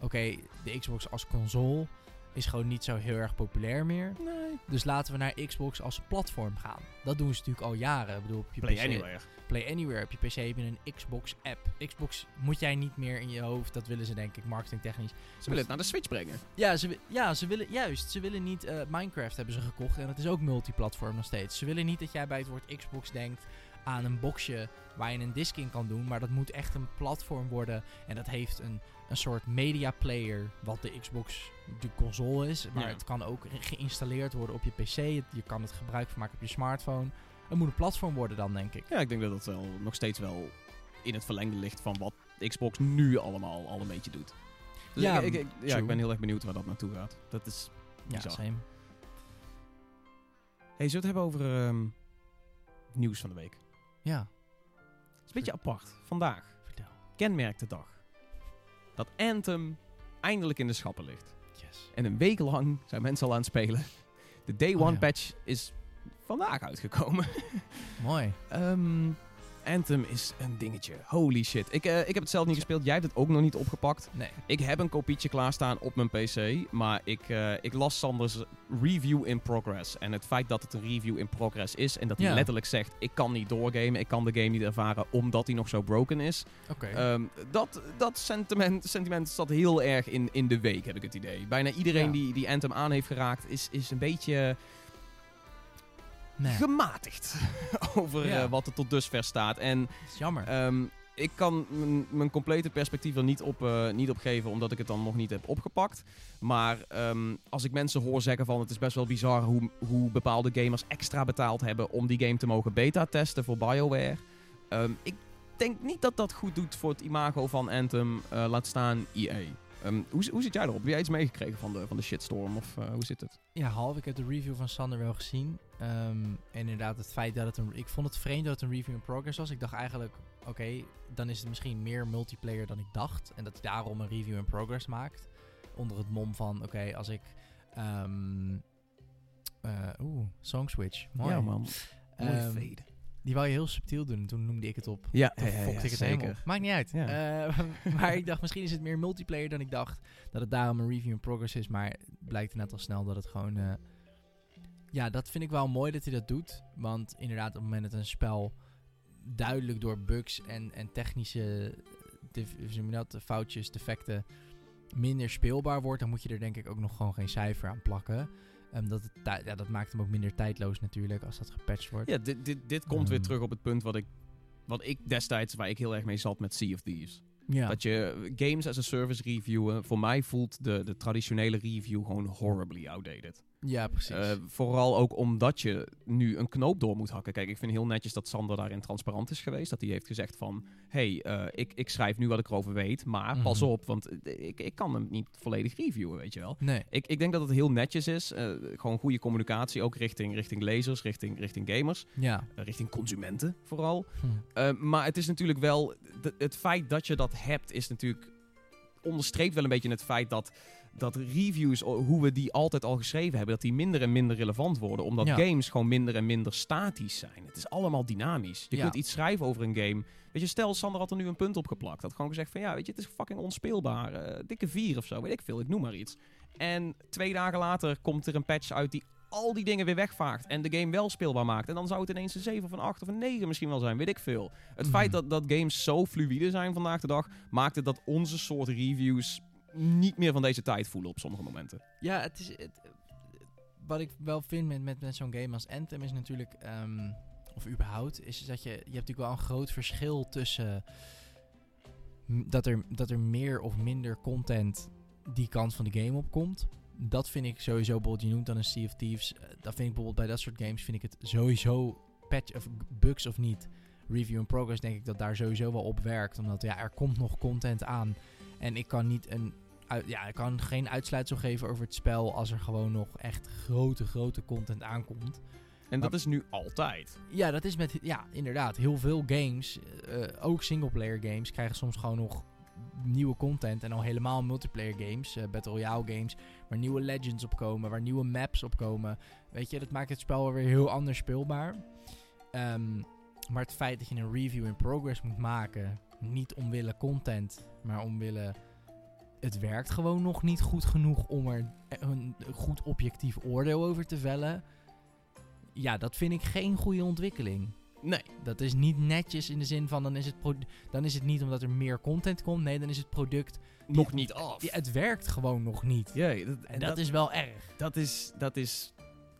Oké, de Xbox als console is gewoon niet zo heel erg populair meer.
Nee.
Dus laten we naar Xbox als platform gaan. Dat doen ze natuurlijk al jaren. Ik bedoel, op je
Play
PC
Anywhere.
Play Anywhere op je PC heb je een Xbox app. Xbox moet jij niet meer in je hoofd. Dat willen ze denk ik marketingtechnisch.
Ze willen het naar de Switch brengen.
Ja, ze, ja, ze willen juist. Ze willen niet eh, Minecraft hebben ze gekocht en dat is ook multiplatform nog steeds. Ze willen niet dat jij bij het woord Xbox denkt aan een boxje waar je een disc in kan doen, maar dat moet echt een platform worden en dat heeft een, een soort media player wat de Xbox de console is, maar
Ja.
het kan ook ge- geïnstalleerd worden op je PC. Je kan het gebruik van maken op je smartphone. Het moet een platform worden dan denk ik.
Ja, ik denk dat dat wel nog steeds wel in het verlengde ligt van wat Xbox nu allemaal al een beetje doet. Dus
Ja,
ik, ik, ik- ja, ik ben heel erg benieuwd waar dat naartoe gaat. Dat is
Ja, same.
Hey, zullen we het hebben over ehm, nieuws van de week?
Ja,
Het is een beetje apart. Vandaag,
vertel.
kenmerkt de dag. Dat Anthem eindelijk in de schappen ligt.
Yes.
En een week lang zijn mensen al aan het spelen. De Day
Oh,
One
ja.
patch is vandaag uitgekomen.
Mooi.
Ehm, Anthem is een dingetje. Holy shit. Ik, eh, ik heb het zelf niet gespeeld. Jij hebt het ook nog niet opgepakt.
Nee.
Ik heb een kopietje klaarstaan op mijn PC. Maar ik, eh, ik las Sanders review in progress. En het feit dat het een review in progress is. En dat hij
Ja.
letterlijk zegt: Ik kan niet doorgamen. Ik kan de game niet ervaren omdat hij nog zo broken is.
Oké.
Ehm, dat dat sentiment, sentiment zat heel erg in, in de week, heb ik het idee. Bijna iedereen
Ja.
die, die Anthem aan heeft geraakt, is, is een beetje
nee,
gematigd over
Ja.
eh, wat er tot dusver staat. En
dat is jammer.
ehm, ik kan mijn- complete perspectief er niet op, eh, niet op geven, omdat ik het dan nog niet heb opgepakt. Maar ehm, als ik mensen hoor zeggen van het is best wel bizar hoe, hoe bepaalde gamers extra betaald hebben om die game te mogen beta-testen voor BioWare. Ehm, ik denk niet dat dat goed doet voor het imago van Anthem, eh, laat staan EA. Hoe, hoe zit jij erop? Heb jij iets meegekregen van de, van de shitstorm of hoe zit het?
Ja, half. Ik heb de review van Sander wel gezien. Ehm, en inderdaad, het feit dat het een... Ik vond het vreemd dat het een review in progress was. Ik dacht eigenlijk, oké, dan is het misschien meer multiplayer dan ik dacht. En dat hij daarom een review in progress maakt. Onder het mom van, oké, als ik... ehm eh, Oeh, Song Switch. Mooi.
Ja man,
Ehm,
fade.
die wou je heel subtiel doen. Toen noemde ik het op.
Ja,
Toen fokte ik het helemaal op. Maakt niet uit.
Ja.
Maar ik dacht, misschien is het meer multiplayer dan ik dacht. Dat het daarom een review in progress is. Maar het blijkt net al snel dat het gewoon... eh, ja, dat vind ik wel mooi dat hij dat doet. Want inderdaad, op het moment dat een spel duidelijk door bugs en, en technische je dat, foutjes, defecten minder speelbaar wordt, dan moet je er denk ik ook nog gewoon geen cijfer aan plakken. Ehm, dat, het ja, dat maakt hem ook minder tijdloos natuurlijk als dat gepatcht wordt.
Ja, dit, dit, dit komt weer
Ehm.
terug op het punt wat ik, wat ik destijds, waar ik heel erg mee zat met Sea of Thieves.
Ja.
Dat je games as a service reviewen, voor mij voelt de, de traditionele review gewoon horribly outdated.
Ja, precies.
Eh, vooral ook omdat je nu een knoop door moet hakken. Kijk, ik vind heel netjes dat Sander daarin transparant is geweest. Dat hij heeft gezegd van, hey, eh, ik, ik schrijf nu wat ik erover weet, maar pas
Mhm.
op, want eh, ik, ik kan hem niet volledig reviewen, weet je wel.
nee.
Ik, ik denk dat het heel netjes is. gewoon goede communicatie, ook richting, richting lezers, richting, richting gamers,
Ja.
richting consumenten vooral.
Hm.
Maar het is natuurlijk wel. het feit dat je dat hebt, is natuurlijk. onderstreept wel een beetje het feit dat. Dat reviews, hoe we die altijd al geschreven hebben, dat die minder en minder relevant worden. Omdat
Ja.
games gewoon minder en minder statisch zijn. Het is allemaal dynamisch. Je
Ja.
kunt iets schrijven over een game. Weet je, stel, Sander had er nu een punt op geplakt. Had gewoon gezegd van ja, weet je, het is fucking onspeelbaar. eh, dikke vier of zo, weet ik veel. Ik noem maar iets. En twee dagen later komt er een patch uit die al die dingen weer wegvaagt. En de game wel speelbaar maakt. En dan zou het ineens een 7 of een 8 of een 9 misschien wel zijn, weet ik veel. Het
Mhm.
feit dat, dat games zo fluïde zijn vandaag de dag, maakt het dat onze soort reviews niet meer van deze tijd voelen op sommige momenten.
Ja, het is. Het, wat ik wel vind met, met, met zo'n game als Anthem is natuurlijk. ehm, of überhaupt, is dat je. Je hebt natuurlijk wel een groot verschil tussen. Dat er, dat er meer of minder content die kant van de game opkomt. Dat vind ik sowieso, bijvoorbeeld, je noemt dan een Sea of Thieves. eh, Dat vind ik bijvoorbeeld bij dat soort games, vind ik het sowieso patch of bugs of niet. Review in progress denk ik dat daar sowieso wel op werkt. Omdat ja, er komt nog content aan. En ik kan niet een ja, ik kan geen uitsluitsel geven over het spel als er gewoon nog echt grote, grote content aankomt.
En dat
Maar-
is nu altijd.
Ja, dat is met, ja, inderdaad, heel veel games, eh, ook singleplayer games, krijgen soms gewoon nog nieuwe content. En al helemaal multiplayer games, eh, Battle Royale games, waar nieuwe legends op komen, waar nieuwe maps op komen. Weet je, dat maakt het spel weer heel anders speelbaar. Ehm, maar het feit dat je een review in progress moet maken, niet omwille content, maar omwille het werkt gewoon nog niet goed genoeg om er een goed objectief oordeel over te vellen. Ja, dat vind ik geen goede ontwikkeling.
Nee.
Dat is niet netjes in de zin van dan is het, dan is het niet omdat er meer content komt. Nee, dan is het product.
Nog niet af.
Ja, het werkt gewoon nog niet.
Jee, dat,
En dat, is wel erg.
dat is, dat is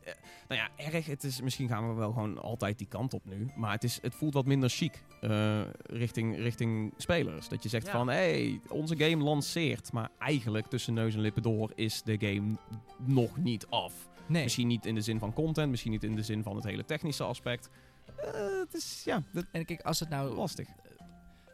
eh, nou ja, erg. Het is, misschien gaan we wel gewoon altijd die kant op nu. Maar het, is, het voelt wat minder chic eh, richting, richting spelers. Dat je zegt
Ja.
van, hé, hey, onze game lanceert. Maar eigenlijk tussen neus en lippen door is de game nog niet af.
Nee.
Misschien niet in de zin van content, misschien niet in de zin van het hele technische aspect. Eh, het is, ja, dat
En kijk, als het nou...
lastig.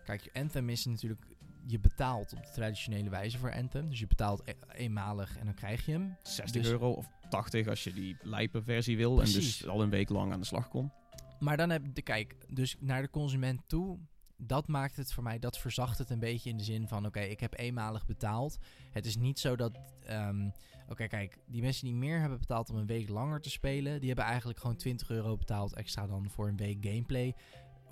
Kijk, Anthem is natuurlijk... Je betaalt op de traditionele wijze voor Anthem. Dus je betaalt e- eenmalig en dan krijg je hem.
60
Dus-
euro of 80 als je die lijpe versie wil. En dus al een week lang aan de slag kon.
Maar dan heb de kijk, dus naar de consument toe. Dat maakt het voor mij, dat verzacht het een beetje in de zin van: oké, ik heb eenmalig betaald. Het is niet zo dat. ehm, oké, kijk, die mensen die meer hebben betaald om een week langer te spelen, die hebben eigenlijk gewoon 20 euro betaald extra dan voor een week gameplay.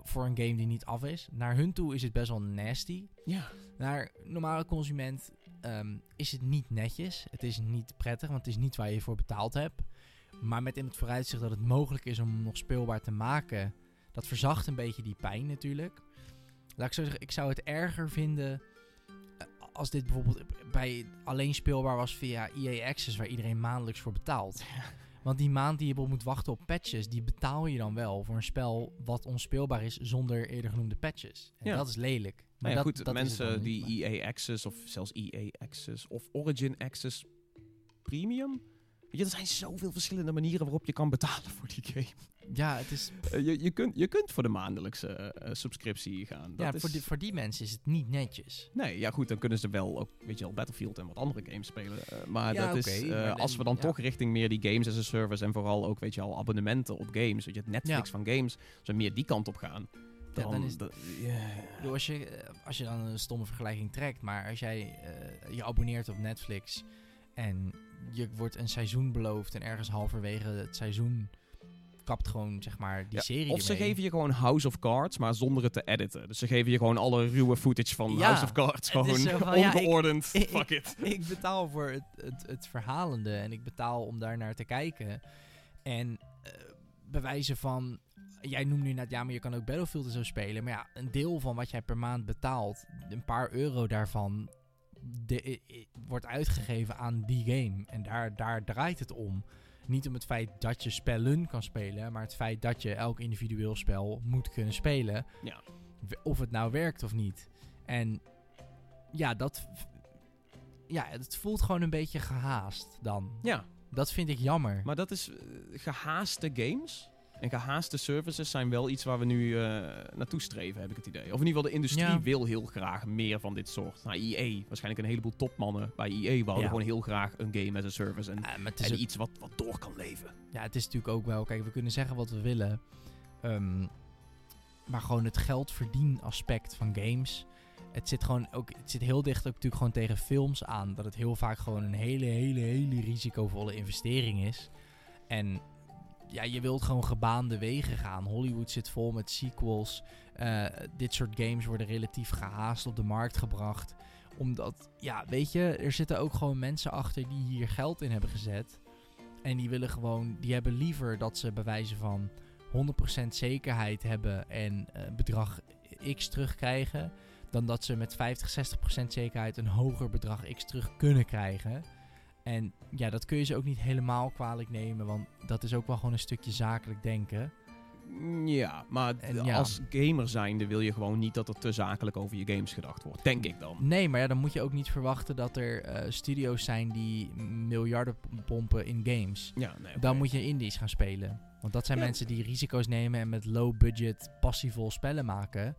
Voor een game die niet af is. Naar hun toe is het best wel nasty.
Ja.
Naar normale consument ehm, is het niet netjes. Het is niet prettig, want het is niet waar je voor betaald hebt. Maar met in het vooruitzicht dat het mogelijk is om hem nog speelbaar te maken, dat verzacht een beetje die pijn natuurlijk. Laat ik zo zeggen, ik zou het erger vinden eh, als dit bijvoorbeeld bij alleen speelbaar was via EA Access, waar iedereen maandelijks voor betaalt. Want die maand die je bijvoorbeeld moet wachten op patches, die betaal je dan wel voor een spel wat onspeelbaar is zonder eerder genoemde patches. En
Ja.
dat is lelijk. Maar
Maar ja,
dat,
goed,
dat
mensen die EA Access of zelfs EA Access of Origin Access Premium. Weet je, er zijn zoveel verschillende manieren waarop je kan betalen voor die game.
Ja, het is,
Eh, je, je, kunt, je kunt voor de maandelijkse eh, subscriptie gaan. Dat
ja
is,
voor, die, voor die mensen is het niet netjes.
Nee, ja goed, dan kunnen ze wel ook, weet je wel, Battlefield en wat andere games spelen. Eh, maar
Ja,
dat is, als
dan-
we dan
ja.
toch richting meer die games as a service en vooral ook, weet je al, abonnementen op games, weet je, het Netflix
Ja.
van games, we meer die kant op gaan,
Ja,
dan,
dan is-
dat-
bedoel, als, je, als je dan een stomme vergelijking trekt, maar als jij je abonneert op Netflix en je wordt een seizoen beloofd en ergens halverwege het seizoen kapt gewoon zeg maar die
Ja,
serie
Of ze
ermee.
geven je gewoon House of Cards, maar zonder het te editen. Dus ze geven je gewoon alle ruwe footage van
Ja,
House of Cards. Gewoon
zo van, ja, ik-
ongeordend.
ik-
Fuck it.
ik betaal voor het, het, het verhalende en ik betaal om daar naar te kijken. En eh, bewijzen van, jij noemt nu net, ja, maar je kan ook Battlefield en zo spelen. Maar ja, een deel van wat jij per maand betaalt, een paar euro daarvan, de, wordt uitgegeven aan die game. En daar, daar draait het om. Niet om het feit dat je spellen kan spelen, maar het feit dat je elk individueel spel moet kunnen spelen.
Ja.
Of het nou werkt of niet. En ja, dat. Ja, het voelt gewoon een beetje gehaast dan.
Ja,
Dat vind ik jammer.
maar dat is eh, gehaaste games. En gehaaste services zijn wel iets waar we nu eh, naartoe streven, heb ik het idee. Of in ieder geval, de industrie
Ja.
wil heel graag meer van dit soort. Nou, EA, waarschijnlijk een heleboel topmannen bij EA wouden
Ja.
gewoon heel graag een game as a service. En,
Ja, ook-
iets wat, wat door kan leven.
Ja, het is natuurlijk ook wel. Kijk, we kunnen zeggen wat we willen. ehm, maar gewoon het geldverdien aspect van games. Het zit gewoon ook. Het zit heel dicht ook natuurlijk gewoon tegen films aan. Dat het heel vaak gewoon een hele, hele, hele risicovolle investering is. En ja, je wilt gewoon gebaande wegen gaan. Hollywood zit vol met sequels. Eh, dit soort games worden relatief gehaast op de markt gebracht. Omdat, ja, weet je, er zitten ook gewoon mensen achter die hier geld in hebben gezet. En die willen gewoon, die hebben liever dat ze bewijzen van 100% zekerheid hebben en eh, bedrag X terugkrijgen. Dan dat ze met 50, 60% zekerheid een hoger bedrag X terug kunnen krijgen. En ja, dat kun je ze ook niet helemaal kwalijk nemen, want dat is ook wel gewoon een stukje zakelijk denken.
Ja, maar d-
En ja.
als gamer zijnde wil je gewoon niet dat er te zakelijk over je games gedacht wordt. Denk ik dan.
Nee, maar ja, dan moet je ook niet verwachten dat er eh, studio's zijn die miljarden pompen in games.
Ja, nee.
Dan moet je indies gaan spelen. Want dat zijn
Ja.
mensen die risico's nemen en met low budget passievol spellen maken.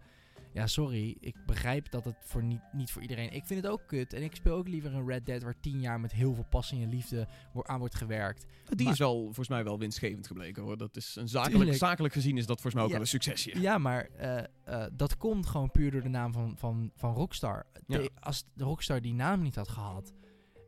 Ja, sorry. Ik begrijp dat het voor niet, niet voor iedereen... Ik vind het ook kut. En ik speel ook liever een Red Dead waar tien jaar met heel veel passie en liefde aan wordt gewerkt.
Die
Maar-
is wel volgens mij wel winstgevend gebleken hoor. Dat is een zakelijk, zakelijk gezien is dat volgens mij ook
Ja.
wel een succesje.
Ja, maar eh, eh, dat komt gewoon puur door de naam van, van, van Rockstar.
Ja.
Als de Rockstar die naam niet had gehad,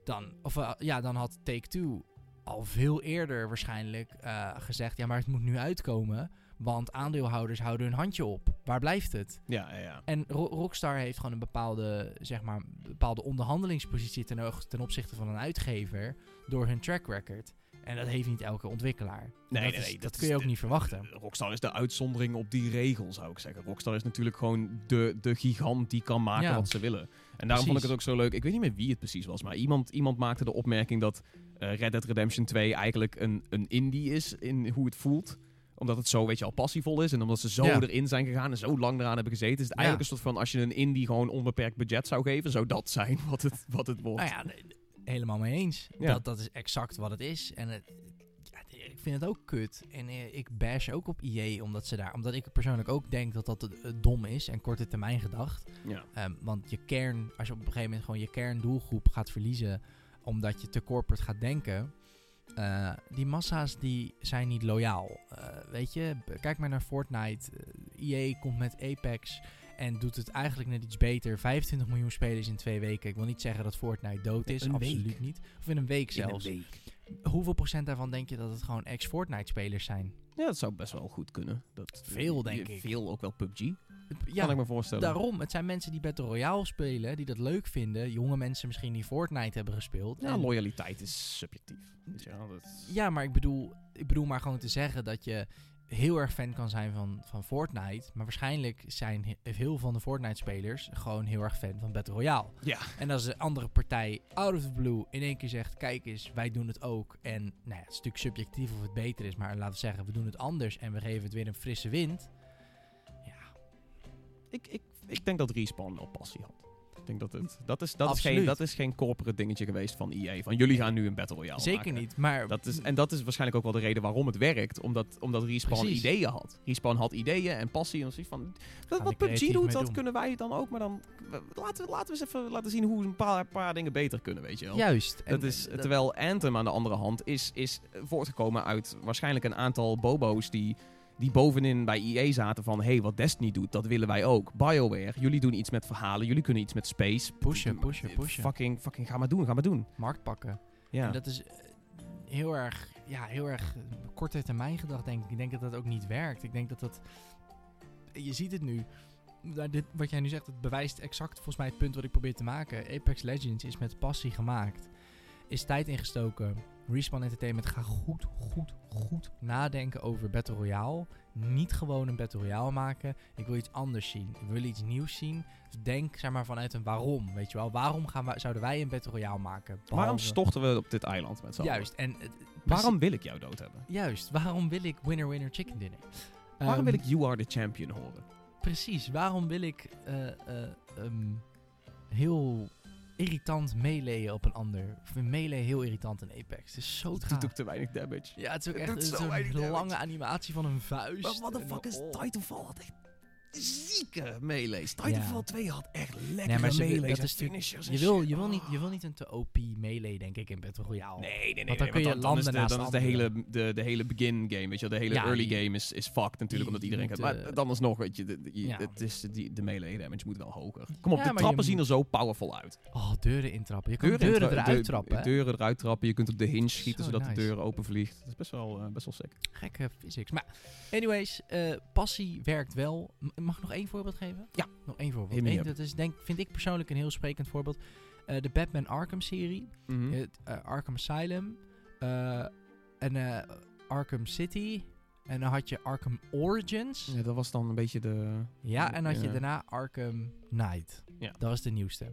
dan, of, eh, ja, dan had Take-Two al veel eerder waarschijnlijk gezegd... ja, maar het moet nu uitkomen, want aandeelhouders houden hun handje op. Waar blijft het?
Ja, ja.
En Ro- Rockstar heeft gewoon een bepaalde, zeg maar, bepaalde onderhandelingspositie ten, ten opzichte van een uitgever door hun track record. En dat heeft niet elke ontwikkelaar.
Nee,
dat
nee,
is-
nee,
dat,
dat
kun je ook
de-
niet verwachten.
Rockstar is de uitzondering op die regel, zou ik zeggen. Rockstar is natuurlijk gewoon de, de gigant die kan maken
Ja.
wat ze willen. En daarom vond ik het ook zo leuk. Ik weet niet meer wie het precies was, maar iemand, iemand maakte de opmerking dat eh, Red Dead Redemption 2 eigenlijk een, een indie is in hoe het voelt omdat het zo, weet je al, passievol is. En omdat ze zo
Ja.
erin zijn gegaan en zo lang eraan hebben gezeten. Is het eigenlijk een soort van, als je een indie gewoon onbeperkt budget zou geven, zou dat zijn wat het, wat het wordt.
Nou ja, helemaal mee eens. Dat, dat is exact wat het is. En het, ik vind het ook kut. En eh, ik bash ook op EA omdat ze daar... Omdat ik persoonlijk ook denk dat dat eh, dom is en korte termijn gedacht.
Ja.
Ehm, want je kern, als je op een gegeven moment gewoon je kerndoelgroep gaat verliezen... omdat je te corporate gaat denken... eh, die massa's die zijn niet loyaal. Eh, weet je, kijk maar naar Fortnite. Eh, EA komt met Apex en doet het eigenlijk net iets beter. 25 miljoen spelers in twee weken. Ik wil niet zeggen dat Fortnite dood is,
Een
absoluut
week.
niet. Of in een week
In een
zelfs.
week.
Hoeveel procent daarvan denk je dat het gewoon ex-Fortnite spelers zijn?
Ja, dat zou best wel goed kunnen. Dat,
Veel, denk ik.
Veel ook wel PUBG,
Ja,
kan ik me voorstellen.
daarom. Het zijn mensen die Battle Royale spelen, die dat leuk vinden. Jonge mensen misschien die Fortnite hebben gespeeld.
Ja,
En-
loyaliteit is subjectief. Wel, dat-
Ja, maar ik bedoel, ik bedoel maar gewoon te zeggen dat je heel erg fan kan zijn van, van Fortnite. Maar waarschijnlijk zijn he- heel veel van de Fortnite-spelers gewoon heel erg fan van Battle Royale.
Ja.
En als de andere partij out of the blue in één keer zegt: Kijk eens, wij doen het ook. En nou ja, het is natuurlijk subjectief of het beter is. Maar laten we zeggen, we doen het anders en we geven het weer een frisse wind.
Ik, ik, ik denk dat Respawn wel passie had. Ik denk dat het... Dat is, dat is, geen, dat is geen corporate dingetje geweest van EA. Van jullie gaan nu een Battle Royale
zeker
maken.
niet. Maar
Dat is, en dat is waarschijnlijk ook wel de reden waarom het werkt. Omdat, omdat Respawn
Precies.
ideeën had. Respawn had ideeën en passie. En zoiets van, dat, wat PUBG doet, dat
doen.
kunnen wij dan ook. Maar dan laten, we- laten we eens even laten zien hoe we een paar, paar dingen beter kunnen, weet je wel.
juist. En
Dat is,
dat-
terwijl Anthem aan de andere hand is, is voortgekomen uit waarschijnlijk een aantal bobo's die, die bovenin bij EA zaten van... hey, wat Destiny doet, dat willen wij ook. BioWare, jullie doen iets met verhalen, jullie kunnen iets met space.
Pushen, pushen, pushen.
Fucking, fucking, ga maar doen, ga maar doen.
markt pakken.
Ja.
En dat is eh, heel erg, ja, heel erg eh, korte termijn gedacht, denk ik. Ik denk dat dat ook niet werkt. Ik denk dat dat... Je ziet het nu. Nou, dit, wat jij nu zegt, het bewijst exact volgens mij het punt wat ik probeer te maken. Apex Legends is met passie gemaakt. Is tijd ingestoken. Respawn Entertainment gaat goed, goed, goed nadenken over Battle Royale. Niet gewoon een Battle Royale maken. Ik wil iets anders zien. Ik wil iets nieuws zien. Denk zeg maar vanuit een waarom. Weet je wel, waarom gaan wij, zouden wij een Battle Royale maken?
Waarom storten we op dit eiland met z'n allen?
Juist. En,
Waarom wil ik jou dood hebben?
Juist, waarom wil ik winner winner chicken dinner?
Waarom
Ehm,
wil ik You Are The Champion horen?
Precies, waarom wil ik eh, eh, ehm, heel irritant meeleeën op een ander? Ik vind melee heel irritant in Apex. Het is zo
Het doet ook te weinig damage.
Ja, het is ook echt
doet
het is
zo
een
damage.
lange animatie van een vuist.
Maar what the
en
fuck is
oh.
Titanfall? Had echt zieke melees. Titanfall
Ja.
2 had echt lekkere
Nee, ze- dat is natuurlijk-
finishers
Je wil, je, wil niet, je wil niet een te OP melee, denk ik, in Battle Royale.
Nee, nee, nee.
Want dan
nee,
kun je
dan, is
landen
de, dan is de hele, de, de hele begin game, weet je wel. De hele
Ja,
early
die-
game is, is fucked natuurlijk, omdat iedereen gaat. Maar
eh,
dan alsnog, weet je, de, de- je-
ja.
het is, die, de melee damage moet wel hoger. Kom op, de trappen zien er zo powerful uit.
Oh, deuren intrappen. Je kan deuren,
intra-
eruit trappen.
Deuren eruit trappen, je kunt op de hinge schieten zodat de deur open vliegt. Dat is best wel, eh, best wel sick.
Gekke physics. Maar anyways, eh, passie werkt wel. Mag ik nog één voorbeeld geven?
Ja.
Nog één voorbeeld. Eén, dat is denk, vind ik persoonlijk een heel sprekend voorbeeld. Eh, de Batman Arkham serie.
Mhm.
Het, eh, Arkham Asylum. eh, en Arkham City. En dan had je Arkham Origins.
Ja, dat was dan een beetje de...
Ja, en dan had je daarna Arkham Knight.
Ja.
Dat was de nieuwste.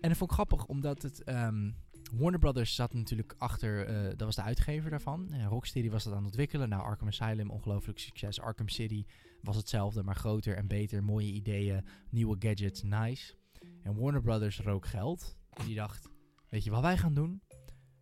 En dat vond ik grappig, omdat het... ehm, Warner Brothers zat natuurlijk achter... dat was de uitgever daarvan. En Rocksteady was dat aan het ontwikkelen. Nou, Arkham Asylum, ongelooflijk succes. Arkham City was hetzelfde, maar groter en beter. Mooie ideeën, nieuwe gadgets, nice. En Warner Brothers rook geld. En die dacht, weet je wat wij gaan doen?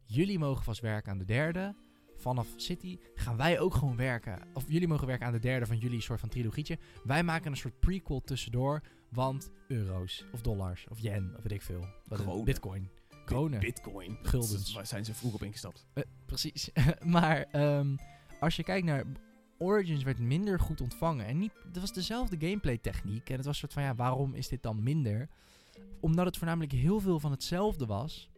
Jullie mogen vast werken aan de derde. Vanaf City gaan wij ook gewoon werken. Of jullie mogen werken aan de derde van jullie soort van trilogietje. Wij maken een soort prequel tussendoor. Want euro's, of dollars, of yen, of weet ik veel. Wat. Bitcoin. Kronen.
Bitcoin.
Guldens.
Waar zijn ze vroeg op ingestapt?
Eh, precies. maar ehm, als je kijkt naar Origins werd minder goed ontvangen. En niet, dat was dezelfde gameplay techniek. En het was een soort van, ja, waarom is dit dan minder? Omdat het voornamelijk heel veel van hetzelfde was.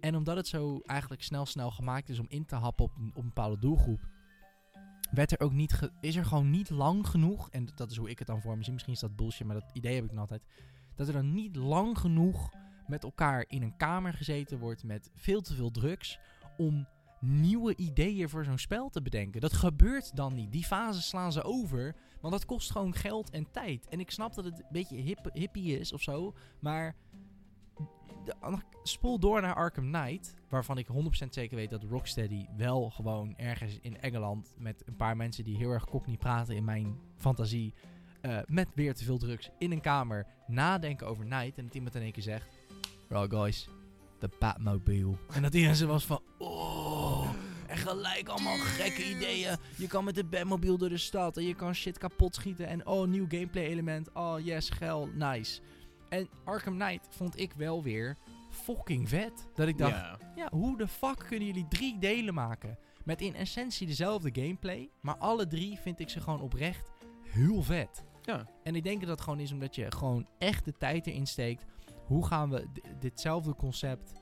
En omdat het zo eigenlijk snel snel gemaakt is om in te happen op een, op een bepaalde doelgroep. Werd er ook niet is er gewoon niet lang genoeg. En dat is hoe ik het dan voor me zie. Misschien is dat bullshit, maar dat idee heb ik dan altijd. Dat er dan niet lang genoeg met elkaar in een kamer gezeten wordt met veel te veel drugs. Om nieuwe ideeën voor zo'n spel te bedenken. Dat gebeurt dan niet. Die fase slaan ze over. Want dat kost gewoon geld en tijd. En ik snap dat het een beetje hip, hippie is of zo. Maar de- spoel door naar Arkham Knight. Waarvan ik 100% zeker weet dat Rocksteady wel gewoon ergens in Engeland. met een paar mensen die heel erg cockney praten in mijn fantasie. eh, met weer te veel drugs in een kamer nadenken over Night. En dat iemand in één keer zegt: Right, guys, de Batmobile. En dat iedereen was van: Oh. Gelijk allemaal gekke ideeën. Je kan met de Batmobile door de stad. En je kan shit kapot schieten. En oh, nieuw gameplay element. Oh yes, geil, nice. En Arkham Knight vond ik wel weer fucking vet. Dat ik dacht,
Ja.
ja, hoe de fuck kunnen jullie drie delen maken? Met in essentie dezelfde gameplay. Maar alle drie vind ik ze gewoon oprecht heel vet.
Ja.
En ik denk dat dat gewoon is omdat je gewoon echt de tijd erin steekt. Hoe gaan we di- ditzelfde concept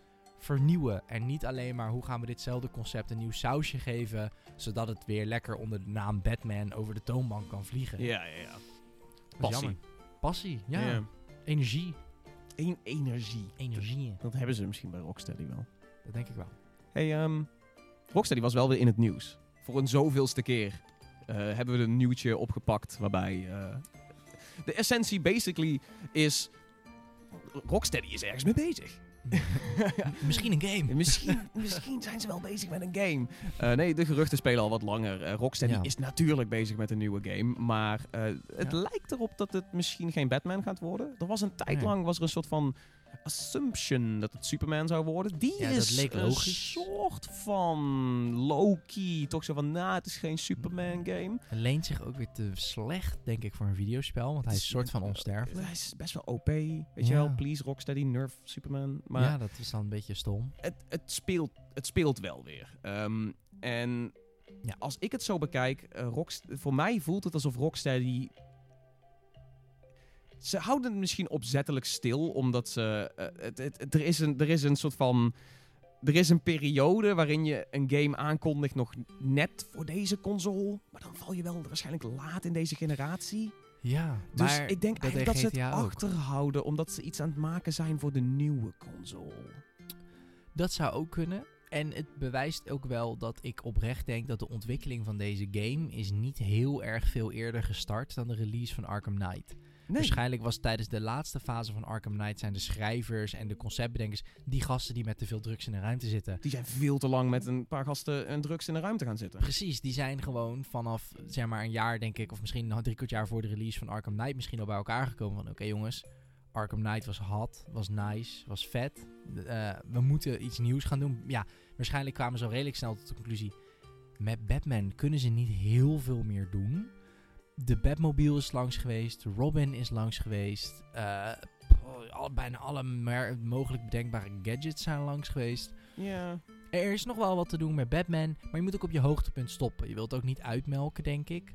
vernieuwen? En niet alleen maar hoe gaan we ditzelfde concept een nieuw sausje geven. Zodat het weer lekker onder de naam Batman over de toonbank kan vliegen.
Ja, ja, ja. Passie.
jammer. Passie, ja.
Ja.
Energie.
Eén energie.
Energie.
Dat hebben ze misschien bij Rocksteady wel.
Dat denk ik wel.
Hey, ehm Rocksteady was wel weer in het nieuws. Voor een zoveelste keer eh, hebben we een nieuwtje opgepakt waarbij... eh, de essentie basically is... Rocksteady is ergens mee bezig.
Misschien een game.
misschien, misschien zijn ze wel bezig met een game. Eh, nee, de geruchten spelen al wat langer. Eh, Rocksteady
Ja.
is natuurlijk bezig met een nieuwe game. Maar eh, het
Ja.
lijkt erop dat het misschien geen Batman gaat worden. Er was een tijd
Nee.
lang was er een soort van assumption dat het Superman zou worden. Die
Ja,
is een soort van low-key. Toch zo van, nou, het is geen Superman game.
Hij leent zich ook weer te slecht, denk ik, voor een videospel. Want hij is een soort van onsterfelijk.
Hij is best wel OP. Weet je wel, please Rocksteady, nerf Superman. Maar
ja, dat is dan een beetje stom.
het, het, speelt, het speelt wel weer. Ehm, en
Ja.
als ik het zo bekijk, Rockst- voor mij voelt het alsof Rocksteady... Ze houden het misschien opzettelijk stil, omdat ze... eh, het, het, het- er, is een, er is een soort van... Er is een periode waarin je een game aankondigt nog net voor deze console. Maar dan val je wel waarschijnlijk laat in deze generatie.
Ja,
Dus ik denk
dat
eigenlijk dat ze het
ook.
achterhouden, omdat ze iets aan het maken zijn voor de nieuwe console.
Dat zou ook kunnen. En het bewijst ook wel dat ik oprecht denk dat de ontwikkeling van deze game is niet heel erg veel eerder gestart dan de release van Arkham Knight.
Nee.
Waarschijnlijk was tijdens de laatste fase van Arkham Knight zijn de schrijvers en de conceptbedenkers die gasten die met te veel drugs in de ruimte zitten.
Die zijn veel te lang met een paar gasten en drugs in de ruimte gaan zitten.
Precies, die zijn gewoon vanaf zeg maar een jaar denk ik, of misschien nog drie kwart jaar voor de release van Arkham Knight misschien al bij elkaar gekomen van oké jongens, Arkham Knight was hot, was nice, was vet. Eh, we moeten iets nieuws gaan doen. Ja, waarschijnlijk kwamen ze al redelijk snel tot de conclusie. Met Batman kunnen ze niet heel veel meer doen. De Batmobile is langs geweest. Robin is langs geweest. eh, oh, al, bijna alle mogelijk bedenkbare gadgets zijn langs geweest.
Ja.
Er is nog wel wat te doen met Batman, maar je moet ook op je hoogtepunt stoppen. Je wilt ook niet uitmelken, denk ik.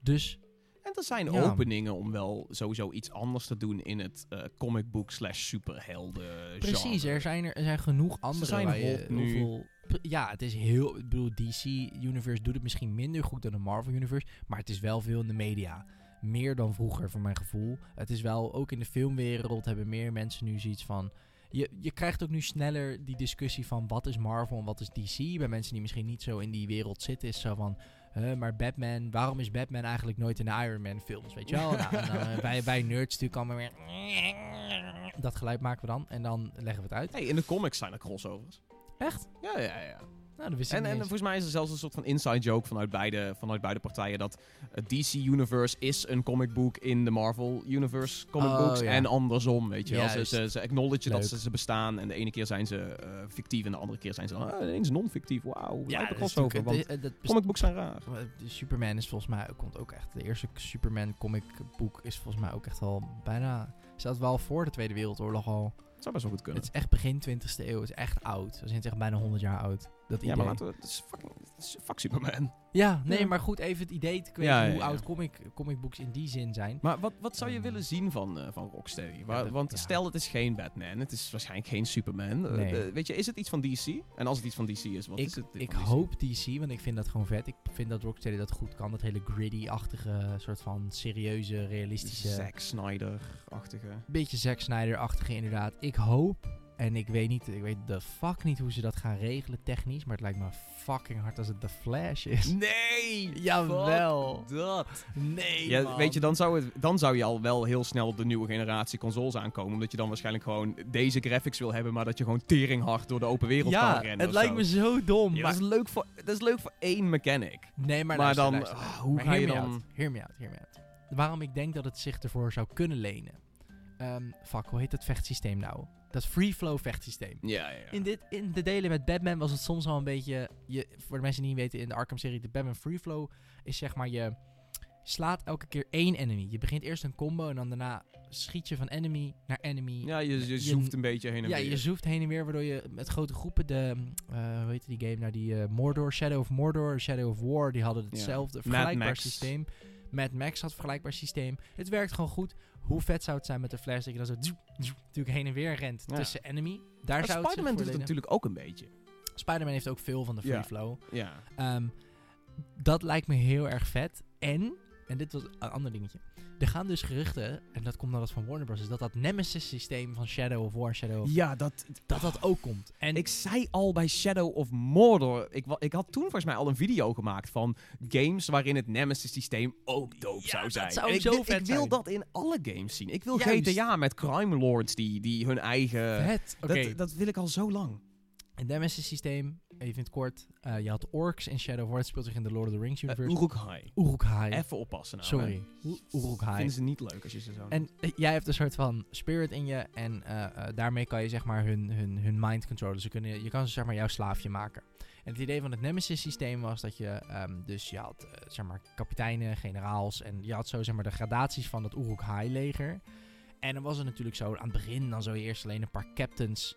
Dus
En er zijn
Ja.
openingen om wel sowieso iets anders te doen in het eh comic book slash superhelden
precies,
genre.
er zijn, er, er zijn genoeg andere
zijn
heel
nu.
Ja, het is heel... Ik bedoel, DC Universe doet het misschien minder goed dan de Marvel Universe, maar het is wel veel in de media. Meer dan vroeger, voor mijn gevoel. Het is wel, ook in de filmwereld hebben meer mensen nu zoiets van... Je, je krijgt ook nu sneller die discussie van wat is Marvel en wat is DC. Bij mensen die misschien niet zo in die wereld zitten, is zo van... Huh, maar Batman, waarom is Batman eigenlijk nooit in de Iron Man films, weet je wel? nou, eh, wij, wij nerds natuurlijk allemaal weer... Dat geluid maken we dan en dan leggen we het uit.
Hey, in de comics zijn er crossovers.
Echt?
Ja, ja, ja.
Nou, dat wist ik
En,
niet
en
eens.
volgens mij is er zelfs een soort van inside joke vanuit beide, vanuit beide partijen dat het DC Universe is een comic book in de Marvel Universe comic
Oh,
books
ja.
en andersom, weet je wel. Ze, ze, ze acknowledgen dat ze, ze bestaan en de ene keer zijn ze eh, fictief en de andere keer zijn ze dan ah, ineens non-fictief. Wauw,
ja, dat is natuurlijk-
want comic books zijn raar.
Superman is volgens mij komt ook echt. De eerste Superman comic boek is volgens mij ook echt al bijna. Staat wel voor de Tweede Wereldoorlog al.
Zou best wel goed kunnen.
Het is echt begin 20e eeuw. Het is echt oud. We zijn echt bijna 100 jaar oud. Dat
ja,
idee.
maar laten we... Het is fucking... Het is fuck Superman.
Ja, nee,
Ja.
maar goed, even het idee te
Ja, ja,
hoe
ja.
oud comic, comic books in die zin zijn.
Maar wat, wat zou je
Ehm.
willen zien van, eh, van Rocksteady? Wa-
dat-
want
ja.
stel, het is geen Batman. Het is waarschijnlijk geen Superman. Eh,
Nee.
eh, weet je, is het iets van DC? En als het iets van DC is, wat
ik
is het?
ik
DC?
hoop DC, want ik vind dat gewoon vet. Ik vind dat Rocksteady dat goed kan. Dat hele gritty-achtige, soort van serieuze, realistische...
Zack Snyder-achtige.
beetje Zack Snyder-achtige inderdaad. Ik hoop, en ik weet niet, ik weet de fuck niet hoe ze dat gaan regelen technisch, maar het lijkt me fucking hard als het The Flash is.
Nee!
Jawel.
Dat.
Nee,
Ja, weet je, dan zou, het, dan zou je al wel heel snel op de nieuwe generatie consoles aankomen. Omdat je dan waarschijnlijk gewoon deze graphics wil hebben, maar dat je gewoon teringhard door de open wereld
ja,
kan rennen.
het lijkt
zo.
me zo dom.
Ja,
maar
dat, is leuk voor, dat is leuk voor één mechanic.
nee, maar,
maar
luister,
dan,
luister,
ah,
luister.
hoe
Maar
ga je dan...
out, Hear me out, hear me out. Waarom ik denk dat het zich ervoor zou kunnen lenen. Ehm, fuck, hoe heet dat vechtsysteem nou? Dat free flow vechtsysteem.
Ja, ja, ja.
In, dit, in de delen met Batman was het soms al een beetje... Je, voor de mensen die niet weten, in de Arkham-serie, de Batman Free Flow is zeg maar je... slaat elke keer één enemy. Je begint eerst een combo en dan daarna schiet je van enemy naar enemy.
Ja, je, je zoeft een beetje heen en
Ja,
weer.
je zoeft heen en weer, waardoor je met grote groepen de, eh hoe heet die game nou, die eh, Mordor, Shadow of Mordor, Shadow of War, die hadden hetzelfde,
Mad
vergelijkbaar systeem. Mad Max had een vergelijkbaar systeem. Het werkt gewoon goed. Hoe vet zou het zijn met de flash dat je dan zo zoep, zoep, natuurlijk heen en weer rent
Ja.
tussen enemy. Daar
Maar
zou het
Spider-Man doet het natuurlijk ook een beetje.
Spider-Man heeft ook veel van de free
Ja.
flow.
Ja.
Ehm, dat lijkt me heel erg vet. En, en dit was een ander dingetje. Er gaan dus geruchten, en dat komt nadat van Warner Bros. is dat dat Nemesis systeem van Shadow of War, Shadow of...
Ja, dat...
Dat dat ook komt. En
Ik zei al bij Shadow of Mordor, ik, wa- ik had toen volgens mij al een video gemaakt van games waarin het Nemesis systeem ook dope
Ja,
zou
dat
zijn.
zou
En ik,
zo
wil-
vet
ik wil
zijn.
dat in alle games zien. Ik wil
Juist.
GTA met crime lords die, die hun eigen...
Oké,
Dat, dat wil ik al zo lang.
het Nemesis systeem, even in het kort. eh, je had orcs in Shadow of War. Het speelt zich in de Lord of the Rings
Uh,
universe.
Uruk-hai.
Uruk-hai.
Even oppassen nou.
Sorry. Uruk-hai.
Vinden ze niet leuk als je ze zo...
En eh, jij hebt een soort van spirit in je. En eh, eh, daarmee kan je zeg maar hun, hun, hun mind controlen. Ze kunnen, je kan ze zeg maar jouw slaafje maken. En het idee van het Nemesis systeem was dat je ehm, dus je had eh, zeg maar kapiteinen, generaals. En je had zo zeg maar de gradaties van het Uruk-hai leger. En dan was het natuurlijk zo, aan het begin dan zou je eerst alleen een paar captains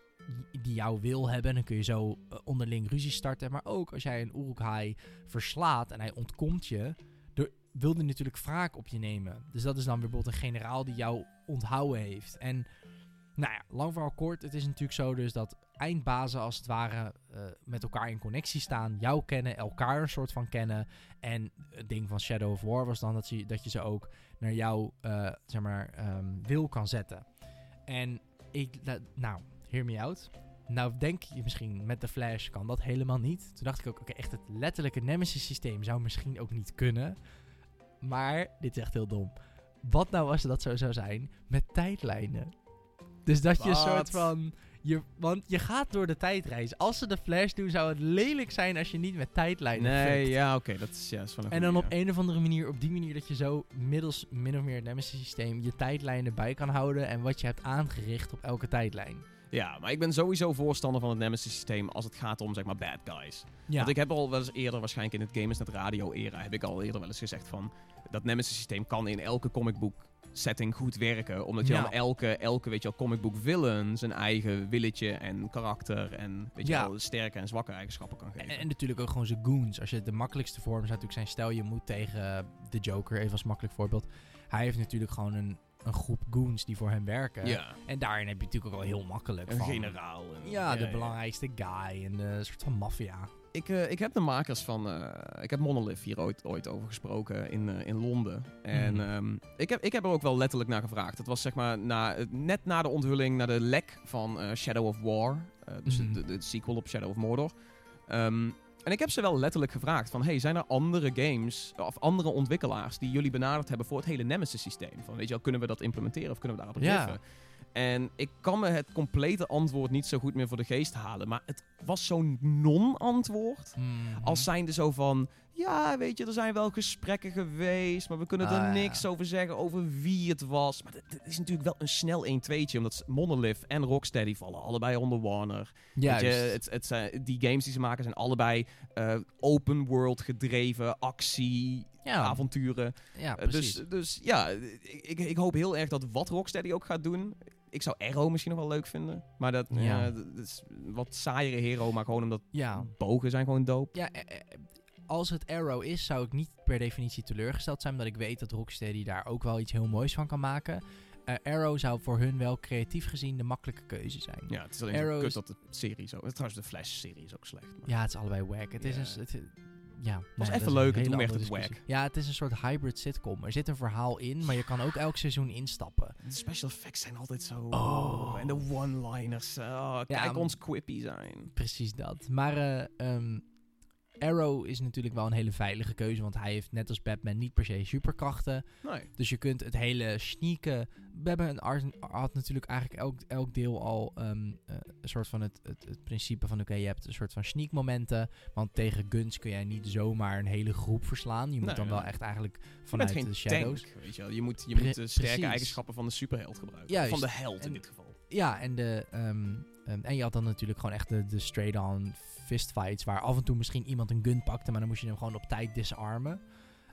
die jou wil hebben. Dan kun je zo eh, onderling ruzie starten. Maar ook als jij een Uruk-hai verslaat en hij ontkomt je, er wilde natuurlijk wraak op je nemen. Dus dat is dan weer bijvoorbeeld een generaal die jou onthouden heeft. En nou ja, lang verhaal kort, het is natuurlijk zo dus dat eindbazen als het ware eh, met elkaar in connectie staan, jou kennen, elkaar een soort van kennen. En het ding van Shadow of War was dan dat, ze, dat je ze ook naar jouw, eh, zeg maar, ehm, wil kan zetten. En ik, nou, hear me out. Nou denk je misschien met de Flash kan dat helemaal niet. Toen dacht ik ook, oké, echt het letterlijke Nemesis systeem zou misschien ook niet kunnen. Maar, dit is echt heel dom. Wat nou als dat zo zou zijn met tijdlijnen? Dus dat je een soort van... Je, want je gaat door de tijdreis. Als ze de Flash doen, zou het lelijk zijn als je niet met tijdlijnen
nee, ja, oké. dat is, ja, is wel een
En dan op
ja.
een of andere manier, op die manier dat je zo middels min of meer het Nemesis systeem je tijdlijnen bij kan houden en wat je hebt aangericht op elke tijdlijn.
Ja, maar ik ben sowieso voorstander van het Nemesis systeem als het gaat om, zeg maar, bad guys.
Ja,
Want ik heb al wel eens eerder, waarschijnlijk in het Gamersnet Radio era, heb ik al eerder wel eens gezegd van, dat Nemesis systeem kan in elke comic book setting goed werken. Omdat je
Ja.
dan elke, elke, weet je wel, comic book villain zijn eigen willetje en karakter en, weet je
Ja.
wel, sterke en zwakke eigenschappen kan geven.
en, en natuurlijk ook gewoon zijn goons. Als je de makkelijkste vorm zou natuurlijk zijn, stel je moet tegen de Joker, even als makkelijk voorbeeld. Hij heeft natuurlijk gewoon een, een groep goons die voor hem werken.
ja,
En daarin heb je natuurlijk ook wel heel makkelijk
een
van.
generaal. En,
Ja, de belangrijkste guy en de soort van maffia.
Ik, eh, ik heb de makers van. eh, ik heb Monolith hier ooit, ooit over gesproken in, eh, in Londen. En
Mhm.
ehm, ik, heb, ik heb er ook wel letterlijk naar gevraagd. Het was zeg maar na, net na de onthulling, na de lek van Shadow of War. dus
Mhm.
de, de, de sequel op Shadow of Mordor. Ehm, en ik heb ze wel letterlijk gevraagd van... Hey, zijn er andere games of andere ontwikkelaars die jullie benaderd hebben voor het hele Nemesis systeem? Van weet je wel, kunnen we dat implementeren of kunnen we daarop
Ja.
En ik kan me het complete antwoord niet zo goed meer voor de geest halen. Maar het was zo'n non-antwoord.
Mhm.
Als zijnde zo van, ja, weet je, er zijn wel gesprekken geweest, maar we kunnen
Ah,
er
ja.
niks over zeggen over wie het was. Maar het is natuurlijk wel een snel 1-2'tje, omdat Monolith en Rocksteady vallen allebei onder Warner.
Juist.
Weet je, het, het zijn, die games die ze maken zijn allebei eh, open world gedreven, actie,
ja,
avonturen.
ja,
Eh,
precies.
dus, dus ja, ik, ik hoop heel erg dat wat Rocksteady ook gaat doen. Ik zou Arrow misschien nog wel leuk vinden. Maar dat,
Ja.
ja. dat is wat saaiere hero, maar gewoon omdat
ja,
bogen zijn gewoon dope.
Ja, eh, eh, als het Arrow is, zou ik niet per definitie teleurgesteld zijn. Omdat ik weet dat Rocksteady daar ook wel iets heel moois van kan maken. Eh, Arrow zou voor hun wel creatief gezien de makkelijke keuze zijn.
Ja, het is alleen
Arrow
kut dat de serie zo... Trouwens, de Flash-serie is ook slecht. Maar.
Ja, het is allebei wack. Het is een... Het, ja,
was
nee,
even leuk en toen werd het
discussie. Ja, het is een soort hybrid sitcom. Er zit een verhaal in, maar je kan ook elk seizoen instappen.
De special effects zijn altijd zo...
Oh.
En de one-liners. Oh, kijk ons quippy zijn.
Precies dat. Maar eh, ehm, Arrow is natuurlijk wel een hele veilige keuze, want hij heeft net als Batman niet per se superkrachten.
Nee.
Dus je kunt het hele sneaken. Batman had natuurlijk eigenlijk elk, elk deel al ehm, eh, een soort van het, het, het principe van oké, je hebt een soort van sneak momenten. Want tegen guns kun jij niet zomaar een hele groep verslaan. Je moet
Nee,
dan wel echt eigenlijk vanuit de shadows.
tank, weet je wel. Je moet, je
Pre-
moet de sterke
precies.
eigenschappen van de superheld gebruiken.
Juist.
Van de held
En-
in dit geval.
Ja, en, de, ehm, ehm, en je had dan natuurlijk gewoon echt de, de straight-on fistfights. Waar af en toe misschien iemand een gun pakte, maar dan moest je hem gewoon op tijd disarmen.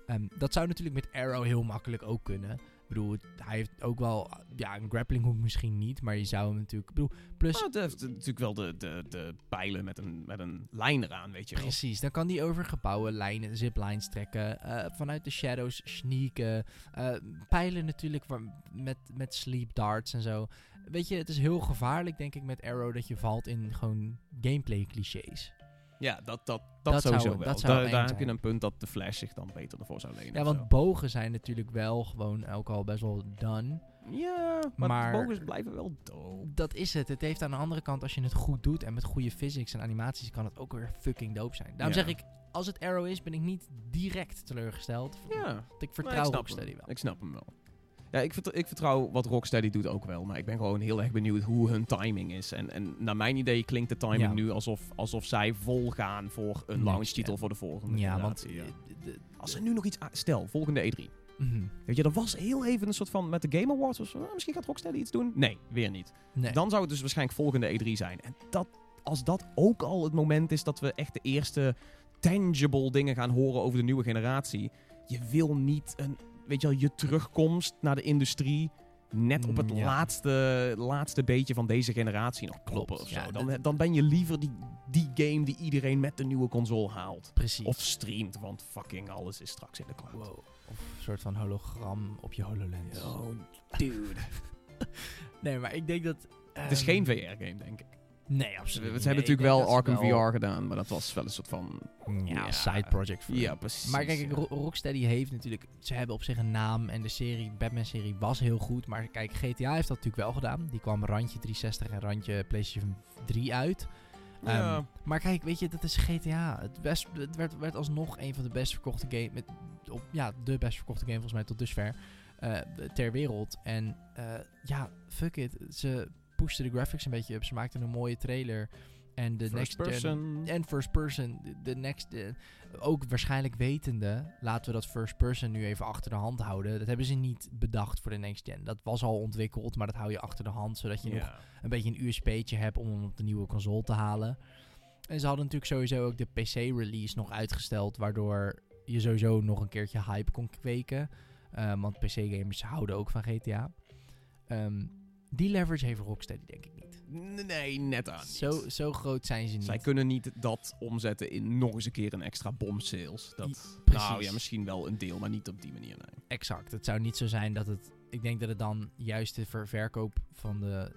Ehm, dat zou natuurlijk met Arrow heel makkelijk ook kunnen. Ik bedoel, hij heeft ook wel, ja, een grappling hook misschien niet, maar je zou hem natuurlijk, ik bedoel, plus,
Maar het heeft natuurlijk wel de, de, de pijlen met een, met een lijn eraan, weet je wel.
precies, dan kan die over gebouwen, lijnen, ziplines trekken, eh, vanuit de shadows sneaken, eh, pijlen natuurlijk met, met sleep darts en zo. Weet je, het is heel gevaarlijk, denk ik, met Arrow dat je valt in gewoon gameplay clichés.
Ja, dat, dat, dat,
Dat zou-
sowieso wel.
dat zou
Daar- heb je een punt dat de Flash zich dan beter ervoor zou lenen.
Ja, want
zo.
bogen zijn natuurlijk wel gewoon ook al best wel done.
Ja, maar,
Maar-
bogens blijven wel dope.
Dat is het. Het heeft aan de andere kant, als je het goed doet en met goede physics en animaties, kan het ook weer fucking dope zijn. Daarom
Ja.
zeg ik, als het Arrow is, ben ik niet direct teleurgesteld.
Ja,
Want ik vertrouw
ik
Rocksteady
hem.
wel.
Ik snap hem wel. Ja, ik, vertrouw, ik vertrouw wat Rocksteady doet ook wel. Maar ik ben gewoon heel erg benieuwd hoe hun timing is. En, en naar mijn idee klinkt de timing
Ja.
nu alsof, alsof zij vol gaan voor een launchtitel
gen.
voor de volgende
Ja, want...
ja.
eh,
Als er nu nog iets... Stel, volgende E3.
mhm.
Weet je, er was heel even een soort van... Met de Game Awards of zo. "Ah, misschien gaat Rocksteady iets doen. Nee, weer niet.
Nee.
Dan zou het dus waarschijnlijk volgende E3 zijn. En dat, als dat ook al het moment is dat we echt de eerste tangible dingen gaan horen over de nieuwe generatie. Je wil niet een, weet je wel, je terugkomst naar de industrie net op het
Mm, ja.
laatste, laatste beetje van deze generatie nog kloppen
Klopt,
of zo.
ja,
dan, dan ben je liever die, die game die iedereen met de nieuwe console haalt.
Precies.
Of streamt, want fucking alles is straks in de cloud.
Wow. Of een soort van hologram op je HoloLens.
Oh, dude.
Nee, maar ik denk dat...
het is
ehm,
geen VR-game, denk ik.
Nee, absoluut
ze hebben natuurlijk wel Arkham
wel-
VR gedaan, maar dat was wel een soort van...
Ja,
Ja.
side project voor
Ja, precies.
Maar kijk,
ja.
Rocksteady heeft natuurlijk... Ze hebben op zich een naam en de serie, Batman-serie was heel goed. Maar kijk, GTA heeft dat natuurlijk wel gedaan. Die kwam randje 360 en randje PlayStation 3 uit.
Ja.
Ehm, maar kijk, weet je, dat is GTA. Het, best, het werd, werd alsnog een van de best verkochte games... Met, op, ja, de best verkochte game volgens mij tot dusver. eh, ter wereld. En eh, ja, fuck it. Ze pushten de graphics een beetje up. Ze maakten een mooie trailer. En de next gen-
person.
en first person, de- next, eh, ook waarschijnlijk wetende, laten we dat first person nu even achter de hand houden. Dat hebben ze niet bedacht voor de next gen. Dat was al ontwikkeld, maar dat hou je achter de hand, zodat je nog een beetje een USP'tje hebt om hem op de nieuwe console te halen. En ze hadden natuurlijk sowieso ook de PC-release nog uitgesteld, waardoor je sowieso nog een keertje hype kon kweken. Eh, want PC-gamers houden ook van GTA. Ehm, die leverage heeft Rocksteady denk ik niet.
Nee, net aan. niet.
Zo, zo groot zijn ze niet.
Zij kunnen niet dat omzetten in nog eens een keer een extra bom sales. Dat,
precies.
nou ja, misschien wel een deel, maar niet op die manier. Nee.
Exact. Het zou niet zo zijn dat het. Ik denk dat het dan juist de ver- verkoop van de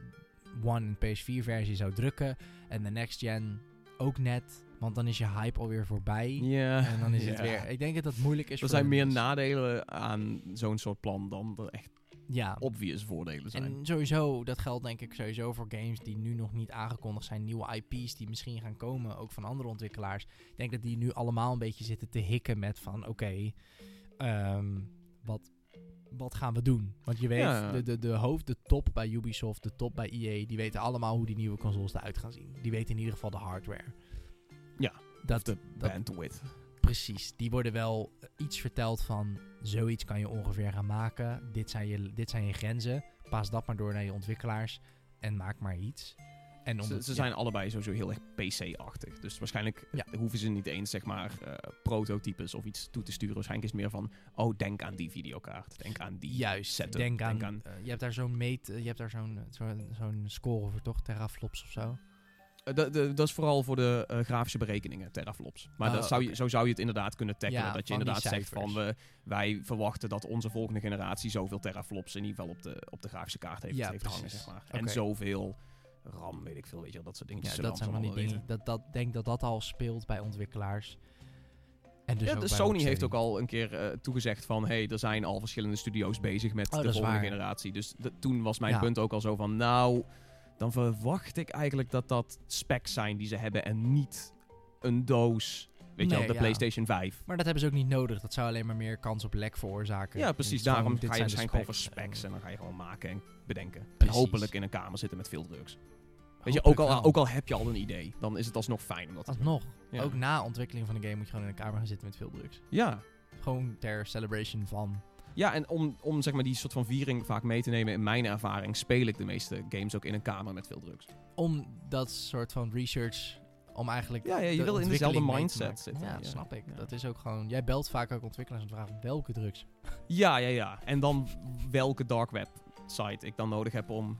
One en PS4 versie zou drukken. En de next gen ook net. Want dan is je hype alweer voorbij.
Ja.
En dan is het weer. Ik denk dat dat moeilijk is.
Er
voor
zijn meer
dus-
nadelen aan zo'n soort plan dan er echt
Ja.
obvious voordelen zijn.
En sowieso, dat geldt denk ik sowieso voor games die nu nog niet aangekondigd zijn. Nieuwe IP's die misschien gaan komen, ook van andere ontwikkelaars. Ik denk dat die nu allemaal een beetje zitten te hikken met van, oké, ehm, wat, wat gaan we doen? Want je weet,
Ja.
de, de, de hoofd, de top bij Ubisoft, de top bij EA, die weten allemaal hoe die nieuwe consoles eruit gaan zien. Die weten in ieder geval de hardware.
Ja,
dat,
de
dat-
bandwidth.
Precies, die worden wel eh, iets verteld van zoiets kan je ongeveer gaan maken. Dit zijn je, dit zijn je grenzen. Pas dat maar door naar je ontwikkelaars en maak maar iets. En
Ze,
omdat-
ze
ja,
zijn allebei sowieso heel erg PC-achtig. Dus waarschijnlijk
Ja.
hoeven ze niet eens, zeg maar, eh, prototypes of iets toe te sturen. Waarschijnlijk is het meer van, oh, denk aan die videokaart. Denk aan die
Juist,
setup.
denk aan, eh, je hebt daar zo'n meet, eh, je hebt daar zo'n zo'n zo'n score voor toch, teraflops of zo.
Eh, dat- is vooral voor de eh, grafische berekeningen, teraflops. Maar
Oh,
dat zou je, zo zou je het inderdaad kunnen tackelen.
Ja,
dat je inderdaad zegt van, we, wij verwachten dat onze volgende generatie zoveel teraflops in ieder geval op de, op de grafische kaart heeft,
Ja,
heeft hangen, zeg maar. En zoveel RAM, weet ik veel, weet je wel, dat soort dingetjes.
Ja, dat zijn van die
allemaal
dingen. Dat, dat denk dat dat al speelt bij ontwikkelaars. En dus
ja, de Sony heeft ook al een keer eh, toegezegd van... hey, er zijn al verschillende studio's bezig met
Oh,
de volgende
waar.
generatie. Dus de- toen was mijn
Ja.
punt ook al zo van... nou, dan verwacht ik eigenlijk dat dat specs zijn die ze hebben... en niet een doos, weet je wel, de
ja.
PlayStation 5.
Maar dat hebben ze ook niet nodig. Dat zou alleen maar meer kans op lek veroorzaken.
Ja, precies.
gewoon,
Daarom
dit
ga je
zijn
waarschijnlijk gewoon voor
specs.
specs... en dan ga je gewoon maken en bedenken. En hopelijk in een kamer zitten met veel drugs. Weet je, ook al, ook al heb je al een idee, dan is het alsnog fijn om dat te doen.
Alsnog.
Ja.
Ook na ontwikkeling van de game moet je gewoon in een kamer gaan zitten met veel drugs.
Ja,
Gewoon ter celebration van.
Ja, en om, om zeg maar die soort van viering vaak mee te nemen in mijn ervaring, speel ik de meeste games ook in een kamer met veel drugs.
Om dat soort van research Om eigenlijk
Ja, ja, je
de
wil in dezelfde mindset zitten,
Ja,
ja.
snap ik.
Ja.
Dat is ook gewoon... Jij belt vaak ook ontwikkelaars en vraagt welke drugs.
Ja, ja, ja. En dan welke dark web site ik dan nodig heb om...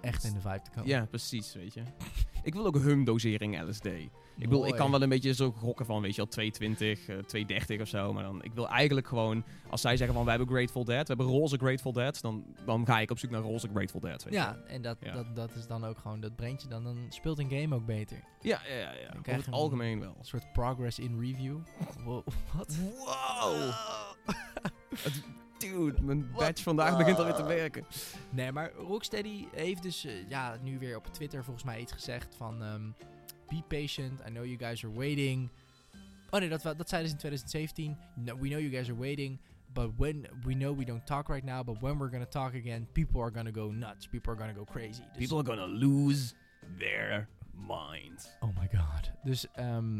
Echt in de vibe te komen.
Ja, precies, weet je. ik wil ook een hum-dosering LSD. Ik bedoel, ik kan wel een beetje zo gokken van, weet je wel, 220, eh 230 of zo. Maar dan, ik wil eigenlijk gewoon, als zij zeggen van, we hebben Grateful Dead, we hebben roze Grateful Dead, dan, dan ga ik op zoek naar roze Grateful Dead, weet je
Ja, en dat,
Ja.
Dat, dat is dan ook gewoon... Dat brengt je dan... Dan speelt een game ook beter.
Ja, ja, ja. ja. Over het algemeen wel.
Een soort progress in review. Wow, wat?
Wow! Dude, mijn badge vandaag begint alweer te werken.
Nee, maar Rocksteady heeft dus eh, ja, nu weer op Twitter volgens mij iets gezegd van... ehm, Be patient, I know you guys are waiting. Oh nee, dat, dat zeiden ze in 2017. No, we know you guys are waiting. But when we know we don't talk right now, but when we're gonna talk again, people are gonna go nuts. People are gonna go crazy. Dus-
People are gonna lose their mind.
Oh my god. Dus, ehm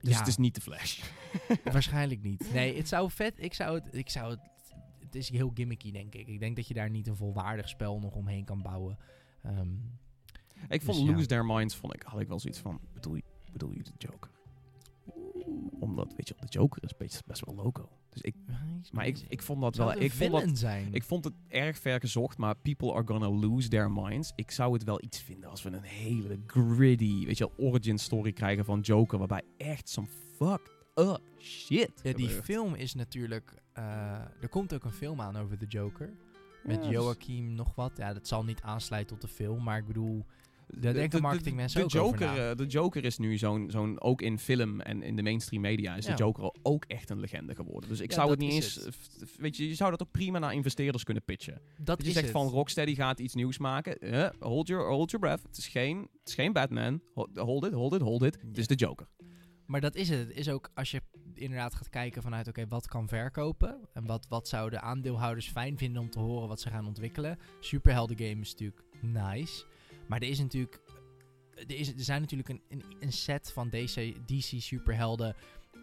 Dus
ja,
het is niet de Flash.
waarschijnlijk niet. Nee, het zou vet. Ik zou het, ik zou het. Het is heel gimmicky, denk ik. Ik denk dat je daar niet een volwaardig spel nog omheen kan bouwen. Ehm,
ik vond
Dus ja.
Lose Their Minds, vond ik, had ik wel zoiets van, bedoel je, bedoel je de Joker? Omdat, weet je de Joker is best, best wel loco. Dus ik, maar ik, ik vond dat wel, ik vond dat,
villain zijn.
ik vond het erg ver gezocht, maar people are gonna lose their minds. Ik zou het wel iets vinden als we een hele gritty, weet je origin story krijgen van Joker, waarbij echt some fucked up shit
ja, die film is natuurlijk. Eh, er komt ook een film aan over de Joker. Met
Ja, dus-
Joachim nog wat. Ja, dat zal niet aansluiten tot de film, maar ik bedoel.
de,
denken marketingmensen
de
ook over
Joker, eh, De Joker is nu zo'n, zo'n ook in film en in de mainstream media is
Ja.
de Joker ook echt een legende geworden. Dus ik
Ja,
zou het niet eens,
het.
eh, weet je, je zou dat ook prima naar investeerders kunnen pitchen.
Dat
Dat je zegt
het.
van Rocksteady gaat iets nieuws maken. Hold, your, hold your breath. Het is geen, het is geen Batman. Ho- Hold it, hold it, hold it. Het is de Joker.
Maar dat is het. Het is ook als je inderdaad gaat kijken vanuit, oké, wat kan verkopen? En wat, wat zouden aandeelhouders fijn vinden om te horen wat ze gaan ontwikkelen? Superhelden game is natuurlijk nice. Maar er is natuurlijk... Er, is, er zijn natuurlijk een, een, een set van DC, DC superhelden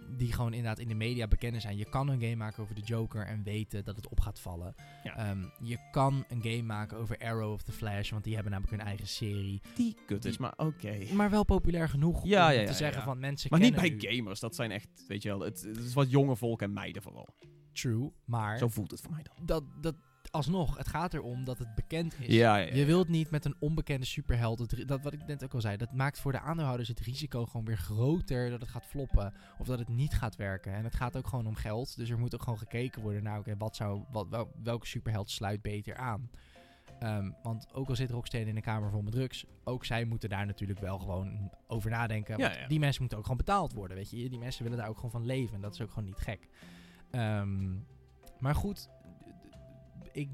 die gewoon inderdaad in de media bekend zijn. Je kan een game maken over de Joker en weten dat het op gaat vallen.
Ja.
Ehm, je kan een game maken over Arrow of the Flash, want die hebben namelijk hun eigen serie.
Die kut is, maar oké.
Maar wel populair genoeg
Ja,
om
ja,
te zeggen van mensen
Maar niet bij gamers. Dat zijn echt, weet je wel, het, het is wat jonge volk en meiden vooral.
True, maar
Zo voelt het voor mij dan.
dat, dat, alsnog, het gaat erom dat het bekend is.
Ja, ja, ja.
Je wilt niet met een onbekende superheld, het dat wat ik net ook al zei, dat maakt voor de aandeelhouders het risico gewoon weer groter dat het gaat floppen of dat het niet gaat werken. En het gaat ook gewoon om geld, dus er moet ook gewoon gekeken worden naar, oké, wat zou, wat, wel- welke superheld sluit beter aan. Ehm, want ook al zit Rocksteady in een kamer vol met drugs, ook zij moeten daar natuurlijk wel gewoon over nadenken.
Ja,
want
ja.
Die mensen moeten ook gewoon betaald worden, weet je. Die mensen willen daar ook gewoon van leven en dat is ook gewoon niet gek. Ehm, maar goed, ik,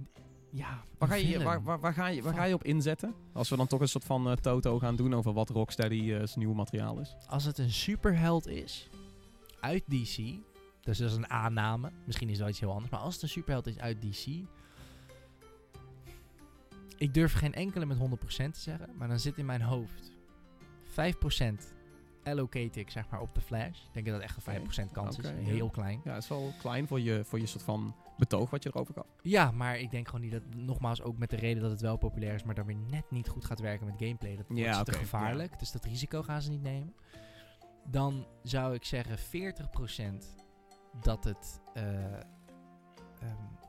ja,
Waar ga, je, waar, waar, waar, ga je, waar ga je op inzetten? Als we dan toch een soort van eh, toto gaan doen over wat Rocksteady eh, zijn nieuwe materiaal is.
Als het een superheld is uit DC, dus dat is een aanname, misschien is wel iets heel anders, maar als het een superheld is uit DC, ik durf geen enkele met 100% te zeggen, maar dan zit in mijn hoofd 5% allocate ik zeg maar op de Flash. Ik denk dat het echt een 5% kans is,
ja.
heel klein.
Ja, het is wel klein voor je, voor je soort van betoog wat je erover gaf.
Ja, maar ik denk gewoon niet dat, nogmaals ook met de reden dat het wel populair is, maar dan weer net niet goed gaat werken met gameplay. Dat
Ja, oké,
te gevaarlijk, dus dat risico gaan ze niet nemen. Dan zou ik zeggen 40% dat het eh, ehm,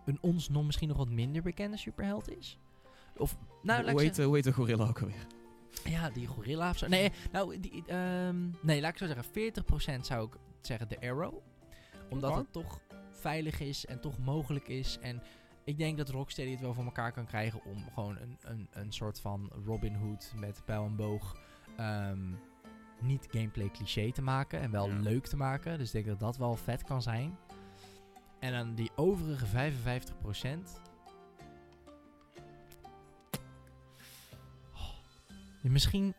een ons nog misschien nog wat minder bekende superheld is. Of, nou,
hoe, heet, eh, hoe heet de gorilla ook alweer?
ja, die gorilla of zo. Nee, nou, die, ehm, nee, laat ik zo zeggen. 40% zou ik zeggen de Arrow. Omdat het toch veilig is en toch mogelijk is. En ik denk dat Rocksteady het wel voor elkaar kan krijgen om gewoon een, een, een soort van Robin Hood met pijl en boog. ehm, niet gameplay cliché te maken en wel
Ja.
leuk te maken. Dus ik denk dat dat wel vet kan zijn. En dan die overige 55%. Ja, misschien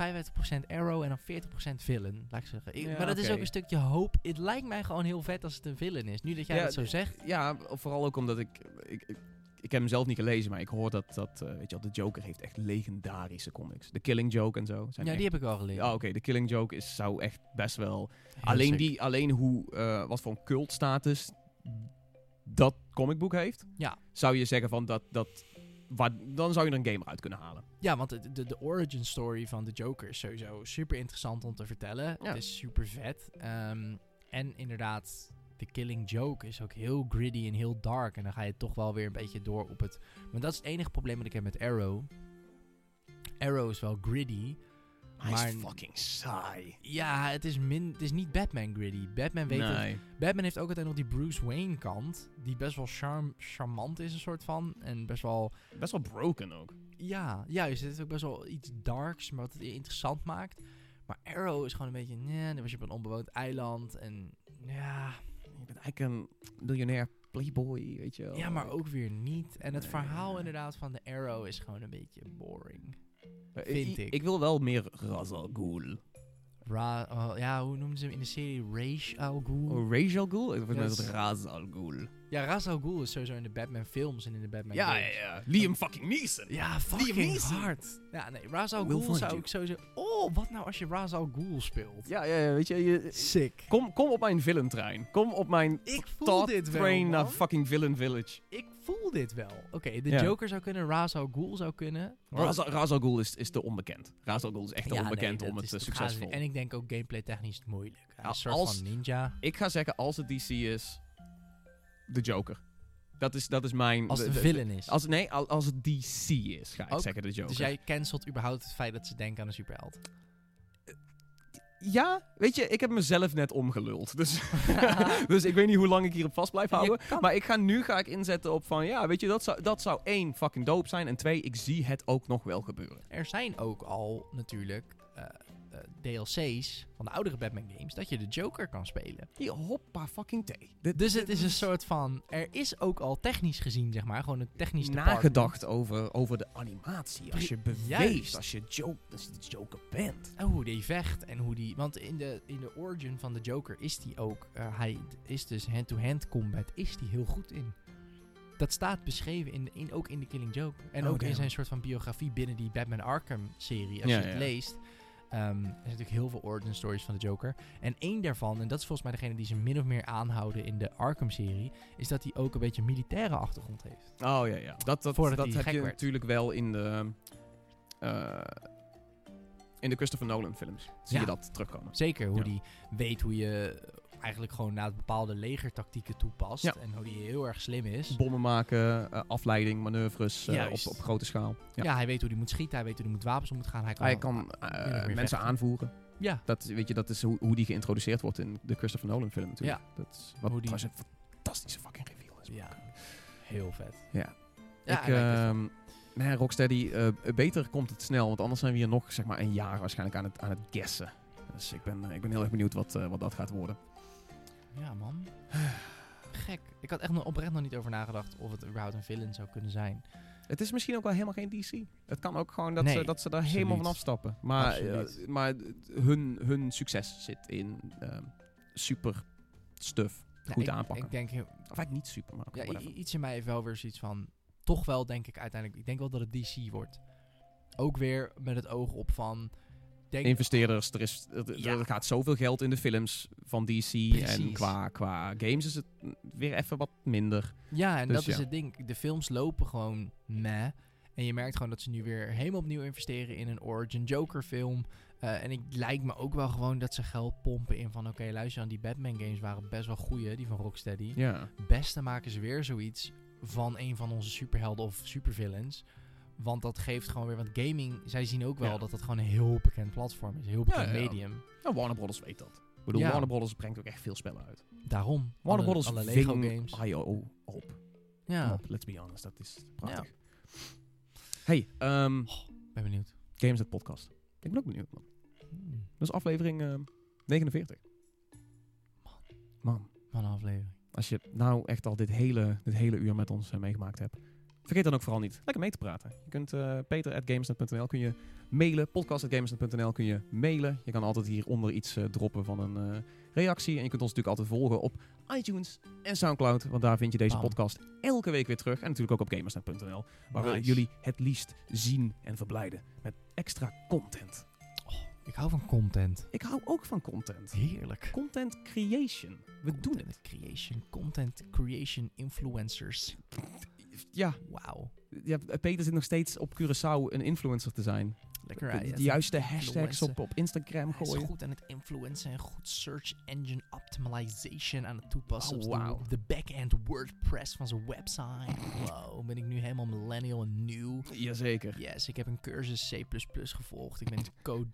55% arrow en dan 40% villain, laat ik zeggen. Ik-
Ja,
maar dat is ook een stukje hoop. Het lijkt mij gewoon heel vet als het een villain is. Nu dat jij
Ja,
dat zo zegt.
Ja, vooral ook omdat ik, ik, ik... ik heb hem zelf niet gelezen, maar ik hoor dat, dat eh, weet je wel, de Joker heeft echt legendarische comics. De Killing Joke en zo. Zijn
Ja, die heb ik wel gelezen.
Ja, oké, de Killing Joke is, zou echt best wel...
Heel
alleen,
sick.
die, alleen hoe, eh, wat voor een cultstatus dat comicboek heeft,
Ja.
zou je zeggen van dat, dat waar, dan zou je er een gamer uit kunnen halen.
Ja, want de, de, de origin story van de Joker is sowieso super interessant om te vertellen.
Ja.
Het is super vet. Ehm, en inderdaad, de Killing Joke is ook heel gritty en heel dark. En dan ga je toch wel weer een beetje door op het... Maar dat is het enige probleem dat ik heb met Arrow. Arrow is wel gritty.
Maar
Maar-
hij is fucking saai.
Ja, het is, min, het is niet Batman gritty. Batman weet het. Batman heeft ook altijd nog die Bruce Wayne kant. Die best wel charm, charmant is, een soort van. En best wel.
Best wel broken ook.
Ja, juist. Het is ook best wel iets darks, maar wat het interessant maakt. Maar Arrow is gewoon een beetje. Nee, dan was je op een onbewoond eiland. En ja.
Je bent eigenlijk een miljonair playboy, weet je wel.
Ja, maar ook weer niet. En het
Nee.
verhaal inderdaad van de Arrow is gewoon een beetje boring. Vind
ik.
ik.
Ik wil wel meer Ra's al Ghul.
Ra oh, ja, hoe noemden ze hem in de serie? Raish al Ghul?
Oh, Ra's al Ghul? Ik vind
Ja, dat
Ra's al Ghul.
Ja, Ra's al Ghul is sowieso in de Batman films en in de Batman
Ja, ja,
games.
ja. Liam fucking Neeson.
Ja, fucking
Neeson.
hard. Ja, nee, Ra's al Ghul zou ik sowieso... Oh, wat nou als je Ra's al Ghul speelt?
Ja, ja, ja, weet je, je
Sick.
kom, kom op mijn villain trein. Kom op mijn
Ik voel dit wel,
train naar fucking villain village.
Ik voel dit wel. Oké, de
Ja.
Joker zou kunnen, Ra's al Ghul zou kunnen.
Ra's al- Ra's al Ghul is, is te onbekend. Ra's al Ghul is echt te
Ja,
onbekend
nee,
om het eh,
te
succesvol.
En ik denk ook gameplay technisch moeilijk. Hij
Ja,
is een soort
als-
van ninja.
Ik ga zeggen, als het DC is, de Joker. Dat is, dat is mijn...
Als het een villain is.
Als, nee, al- als het DC is, ga ik
Ook?
zeggen de Joker.
dus jij cancelt überhaupt het feit dat ze denken aan een superheld.
Ja, weet je, ik heb mezelf net omgeluld. Dus, dus ik weet niet hoe lang ik hierop vast blijf houden. Maar ik ga nu ga ik inzetten op van, ja, weet je, dat zou, dat zou één, fucking dope zijn. En twee, ik zie het ook nog wel gebeuren.
Er zijn ook al natuurlijk eh, eh, DLC's van de oudere Batman games dat je de Joker kan spelen.
Hier, hoppa fucking thee.
Dus het is een soort van... Er is ook al technisch gezien, zeg maar, gewoon een technisch
nagedacht over, over de animatie. Als je beweegt,
juist.
als je, joke, als je de Joker bent.
En hoe die vecht en hoe die... Want in de, in de origin van de Joker is die ook... eh, hij is dus hand-to-hand combat, is die heel goed in. Dat staat beschreven in, in, ook in de Killing Joke. En
Oh,
ook in zijn soort van biografie binnen die Batman Arkham-serie. Als
Ja,
je het
ja.
leest... ehm, er zijn natuurlijk heel veel origin stories van de Joker. En één daarvan, en dat is volgens mij degene die ze min of meer aanhouden in de Arkham-serie... is dat hij ook een beetje een militaire achtergrond heeft.
Oh ja, ja. Dat, dat,
Voordat
dat heb je
werd.
natuurlijk wel in de... eh, in de Christopher Nolan films zie
Ja.
je dat terugkomen.
Zeker, hoe
Ja.
die weet hoe je eigenlijk gewoon naar bepaalde legertactieken toepast.
Ja.
En hoe die heel erg slim is.
Bommen maken, eh, afleiding, manoeuvres eh, op, op grote schaal. Ja.
Ja. hij weet hoe hij moet schieten, hij weet hoe hij moet wapens om moet gaan. Hij kan,
Hij kan eh, mensen
vechten.
aanvoeren.
Ja,
Dat, weet je, dat is hoe, hoe die geïntroduceerd wordt in de Christopher Nolan film natuurlijk. Dat is, wat
Hoe die-
trouwens een fantastische fucking reveal is.
ja. heel vet.
Ja.
Ja,
ik, ehm, nee, Rocksteady, eh, beter komt het snel. Want anders zijn we hier nog zeg maar, een jaar waarschijnlijk aan het, aan het guessen. Dus ik ben, ik ben heel erg benieuwd wat, wat dat gaat worden.
Ja, man. Gek. Ik had echt nog oprecht nog niet over nagedacht of het überhaupt een villain zou kunnen zijn.
Het is misschien ook wel helemaal geen DC. Het kan ook gewoon dat,
Nee,
ze, dat ze daar
absoluut.
helemaal van afstappen. Maar, eh, maar hun, hun succes zit in ehm, super stuff.
Ja,
Goed
ik,
aanpakken.
Ik denk, heel-
Of eigenlijk niet super, maar
ja, iets in mij heeft wel weer zoiets van... Toch wel denk ik uiteindelijk... Ik denk wel dat het DC wordt. Ook weer met het oog op van... Denk,
Investeerders, er, is, er, er gaat zoveel geld in de films van DC. En qua, qua games is het weer even wat minder.
Ja, en
Dus
dat is het ding. De films lopen gewoon meh. En je merkt gewoon dat ze nu weer helemaal opnieuw investeren in een Origin Joker film. Eh, en het lijkt me ook wel gewoon dat ze geld pompen in van... Oké, luister aan, die Batman games waren best wel goeie, die van Rocksteady.
Ja.
Beste maken ze weer zoiets van een van onze superhelden of supervillains. Want dat geeft gewoon weer... Want gaming, zij zien ook wel
Ja.
dat dat gewoon een heel bekend platform is. Een heel bekend
Ja, ja, ja.
medium.
Nou, Warner Brothers weet dat. Ik bedoel,
Ja.
Warner Brothers brengt ook echt veel spellen uit.
Daarom.
Warner
alle,
Brothers
alle Lego games.
IO op.
Ja,
op, let's be honest. Dat is prachtig. Hey, ehm
ben benieuwd.
Games het podcast. Ik ben ook benieuwd, man.
Hmm,
Dat is aflevering ehm, 49. Man,
Wat een aflevering.
als je nou echt al dit hele, dit hele uur met ons eh, meegemaakt hebt. Vergeet dan ook vooral niet lekker mee te praten. Je kunt uh, peter.gamesnet.nl kun je mailen. Podcast.gamesnet.nl kun je mailen. Je kan altijd hieronder iets eh, droppen van een eh, reactie. En je kunt ons natuurlijk altijd volgen op iTunes en Soundcloud. Want daar vind je deze
Bam.
podcast elke week weer terug. En natuurlijk ook op gamersnet.nl. Waar we jullie het liefst zien en verblijden. Met extra content.
Ik hou van content.
Ik hou ook van content.
Heerlijk.
Content creation. We doen het.
Creation. Content creation influencers.
Ja,
Wauw.
ja, Peter zit nog steeds op Curaçao een influencer te zijn.
Lekker
de, de juiste hashtags op, op Instagram
Hij is
gooien.
goed aan het influencen en goed search engine optimization aan het toepassen.
Oh, wauw.
op de back-end WordPress van zijn website. Wow, ben ik nu helemaal millennial en nieuw.
Jazeker.
Yes, ik heb een cursus C++ gevolgd. Ik ben code,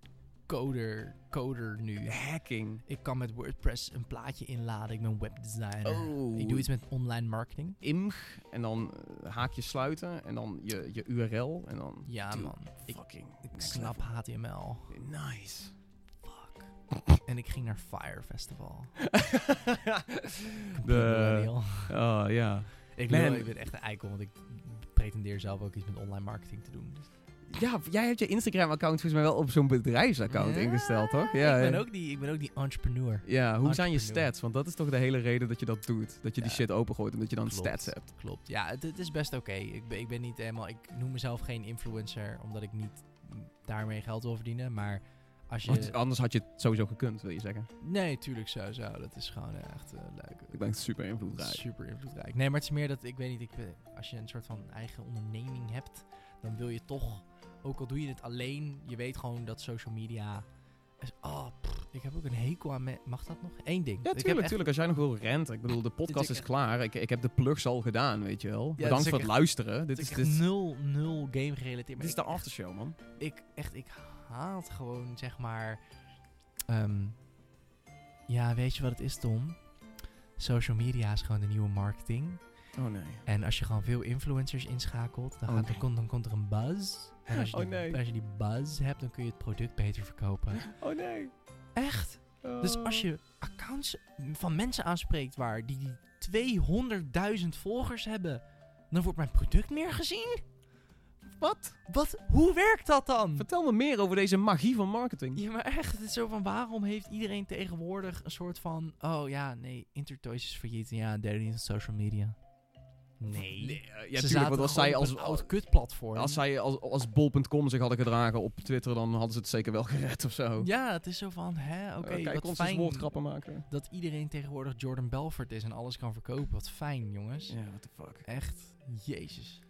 coder, coder nu.
Hacking.
Ik kan met WordPress een plaatje inladen. Ik ben webdesigner.
Oh.
Ik doe iets met online marketing.
img en dan eh, haakje sluiten en dan je, je URL en dan
Ja,
Dude,
man.
Fucking
ik snap. HTML.
Nice.
Fuck. en ik ging naar Fire Festival.
de, oh ja.
Ik ben echt een eikel, want ik pretendeer zelf ook iets met online marketing te doen. Dus
Ja, jij hebt je Instagram-account volgens mij wel op zo'n bedrijfsaccount
Ja,
ingesteld, toch? Ja,
ik, ben ook die, ik ben ook die entrepreneur.
Ja, hoe zijn je stats? Want dat is toch de hele reden dat je dat doet. Dat je die shit opengooit en dat je dan
Klopt.
stats hebt.
Klopt. Ja, het, het is best oké. Ik, ben, ik ben niet helemaal... Ik noem mezelf geen influencer, omdat ik niet daarmee geld wil verdienen. Maar als je...
Want anders had je het sowieso gekund, wil je zeggen.
Nee, tuurlijk zo. Dat is gewoon eh, echt eh, leuk.
Ik ben super invloedrijk.
Super invloedrijk. Nee, maar het is meer dat, ik weet niet, ik, eh, als je een soort van eigen onderneming hebt, dan wil je toch, ook al doe je het alleen, je weet gewoon dat social media... Is, oh, pff, ik heb ook een hekel aan... me- Mag dat nog? Eén ding.
Ja,
Ik heb echt-
tuurlijk. Als jij nog wil renten. Ik bedoel, de podcast is klaar. Ik, ik heb de plugs al gedaan, weet je wel.
dus
Bedankt voor het luisteren. Dit is, dit is,
nul, nul game gerelateerd.
dit is de aftershow, man.
ik echt, ik haat gewoon, zeg maar. ehm, ja, weet je wat het is, Tom? Social media is gewoon de nieuwe marketing.
Oh nee.
En als je gewoon veel influencers inschakelt, dan,
Oh,
gaat,
nee.
dan, komt, dan komt er een buzz. En als je,
Oh,
die,
nee.
als je die buzz hebt, dan kun je het product beter verkopen.
Oh nee.
Echt? Dus als je accounts van mensen aanspreekt waar die, die 200.000 volgers hebben, dan wordt mijn product meer gezien?
Wat?
Wat? Hoe werkt dat dan?
Vertel me meer over deze magie van marketing.
Ja, maar echt, het is zo van waarom heeft iedereen tegenwoordig een soort van, oh ja, nee, Intertoys is failliet ja, derde op social media. Nee.
Nee, eh, ja,
Ze
tuurlijk, want als zij als,
een oud kutplatform.
als zij als, als bol.com zich hadden gedragen op Twitter, dan hadden ze het zeker wel gered of zo.
Ja, het is zo van, hè, oké,
Eh, kijk
wat
ons eens
fijn
woordgrappen maken.
dat iedereen tegenwoordig Jordan Belfort is en alles kan verkopen. Wat fijn, jongens.
Ja, what the fuck.
Echt, jezus.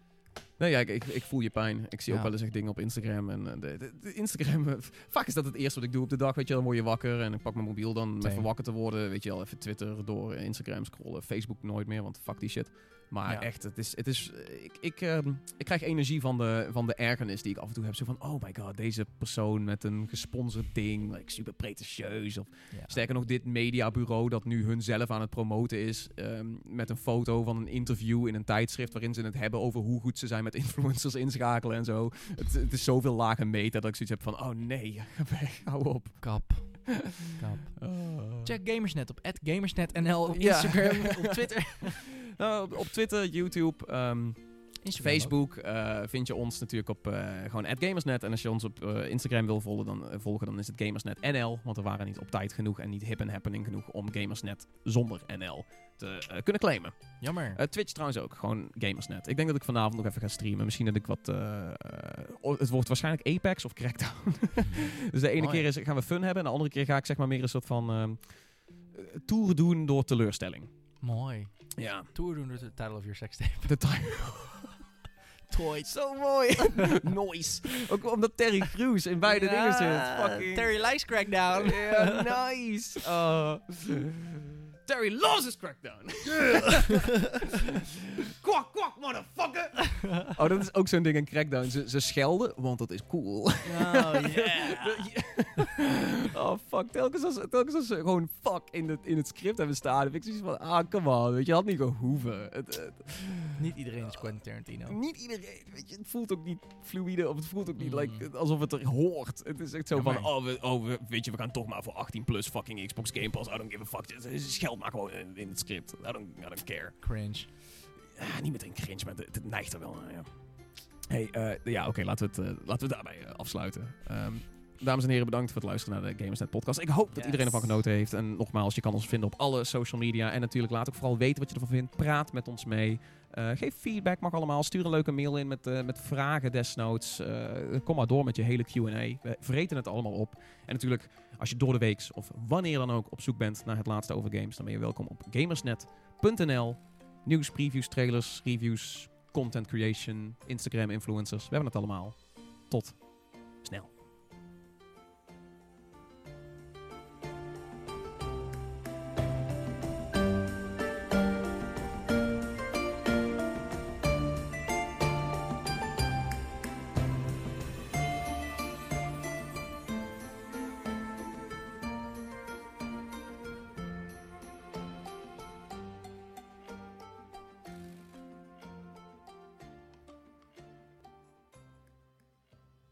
Nee, ja, ik, ik, ik voel je pijn. Ik zie ook wel eens echt dingen op Instagram. En eh, de, de, de Instagram, vaak is dat het eerste wat ik doe op de dag. Weet je, dan word je wakker en ik pak mijn mobiel dan om even wakker te worden. Weet je wel, even Twitter door, Instagram scrollen. Facebook nooit meer, want fuck die shit. Maar
Ja.
echt, het is, het is, eh, ik, ik, ehm, ik krijg energie van de, van de ergernis die ik af en toe heb. Zo van, oh my god, deze persoon met een gesponsord ding, like, super pretentieus. Of
Ja.
Sterker nog, dit mediabureau dat nu hun zelf aan het promoten is. ehm, met een foto van een interview in een tijdschrift. waarin ze het hebben over hoe goed ze zijn met influencers inschakelen en zo. Het, het is zoveel laag en meta dat ik zoiets heb van: oh nee, ga weg, hou op.
Kap. Kap. Check Gamersnet op @gamersnetnl op
Ja.
Instagram, op Twitter.
Nou, op, Twitter, YouTube, ehm, Facebook eh, vind je ons natuurlijk op eh, gewoon @gamersnet. En als je ons op eh, Instagram wil volgen dan, volgen, dan is het Gamersnet NL. Want we waren niet op tijd genoeg en niet hip en happening genoeg om Gamersnet zonder NL te kunnen claimen.
Jammer.
Twitch trouwens ook, gewoon Gamersnet. Ik denk dat ik vanavond nog even ga streamen. Misschien dat ik wat... het wordt waarschijnlijk Apex of Crackdown. dus de ene
Mooi.
keer is, gaan we fun hebben. En de andere keer ga ik zeg maar meer een soort van... ehm eh, tour doen door teleurstelling.
Mooi.
Ja.
Tour doen door de title of your sex tape.
De time.
Toys.
Zo mooi. Noise. Ook omdat Terry Crews in beide dingen zit. Fucking...
Terry Lice Crackdown.
Ja, nice. Oh. Terry loves his crackdown. kwak, kwak, motherfucker. oh, dat is ook zo'n ding in crackdown. Ze, ze schelden, want dat is cool.
Oh yeah.
oh, fuck. Telkens als, telkens als ze gewoon fuck in het, in het script hebben staan, heb ik zoiets van, ah, come on. Weet je, had niet gehoeven. Het, het-
Niet iedereen is Quentin Tarantino.
niet iedereen, weet je, het voelt ook niet fluïde, of het voelt ook niet
Mm.
like, alsof het er hoort. Het is echt zo
Ja,
van,
maar-
oh, we, oh we- weet je, we gaan toch maar voor 18 plus fucking Xbox Game Pass. I don't give a fuck. Het Scheld maar gewoon in, in het script. I don't, I don't care.
Cringe.
Ah, niet meteen cringe, maar het, het neigt er wel naar, ja. Hey, eh, ja, oké, laten, we het, eh, laten we het daarbij eh, afsluiten. Ehm, dames en heren, bedankt voor het luisteren naar de Gamersnet podcast. Ik hoop dat iedereen ervan genoten heeft. En nogmaals, je kan ons vinden op alle social media. En natuurlijk, laat ook vooral weten wat je ervan vindt. Praat met ons mee. Eh, geef feedback, mag allemaal. Stuur een leuke mail in met, eh, met vragen desnoods. Eh, kom maar door met je hele Q&A. We vreten het allemaal op. En natuurlijk, als je door de weeks of wanneer dan ook op zoek bent naar het laatste over games, dan ben je welkom op gamersnet.nl. Nieuws, previews, trailers, reviews, content creation, Instagram influencers. We hebben het allemaal. Tot snel.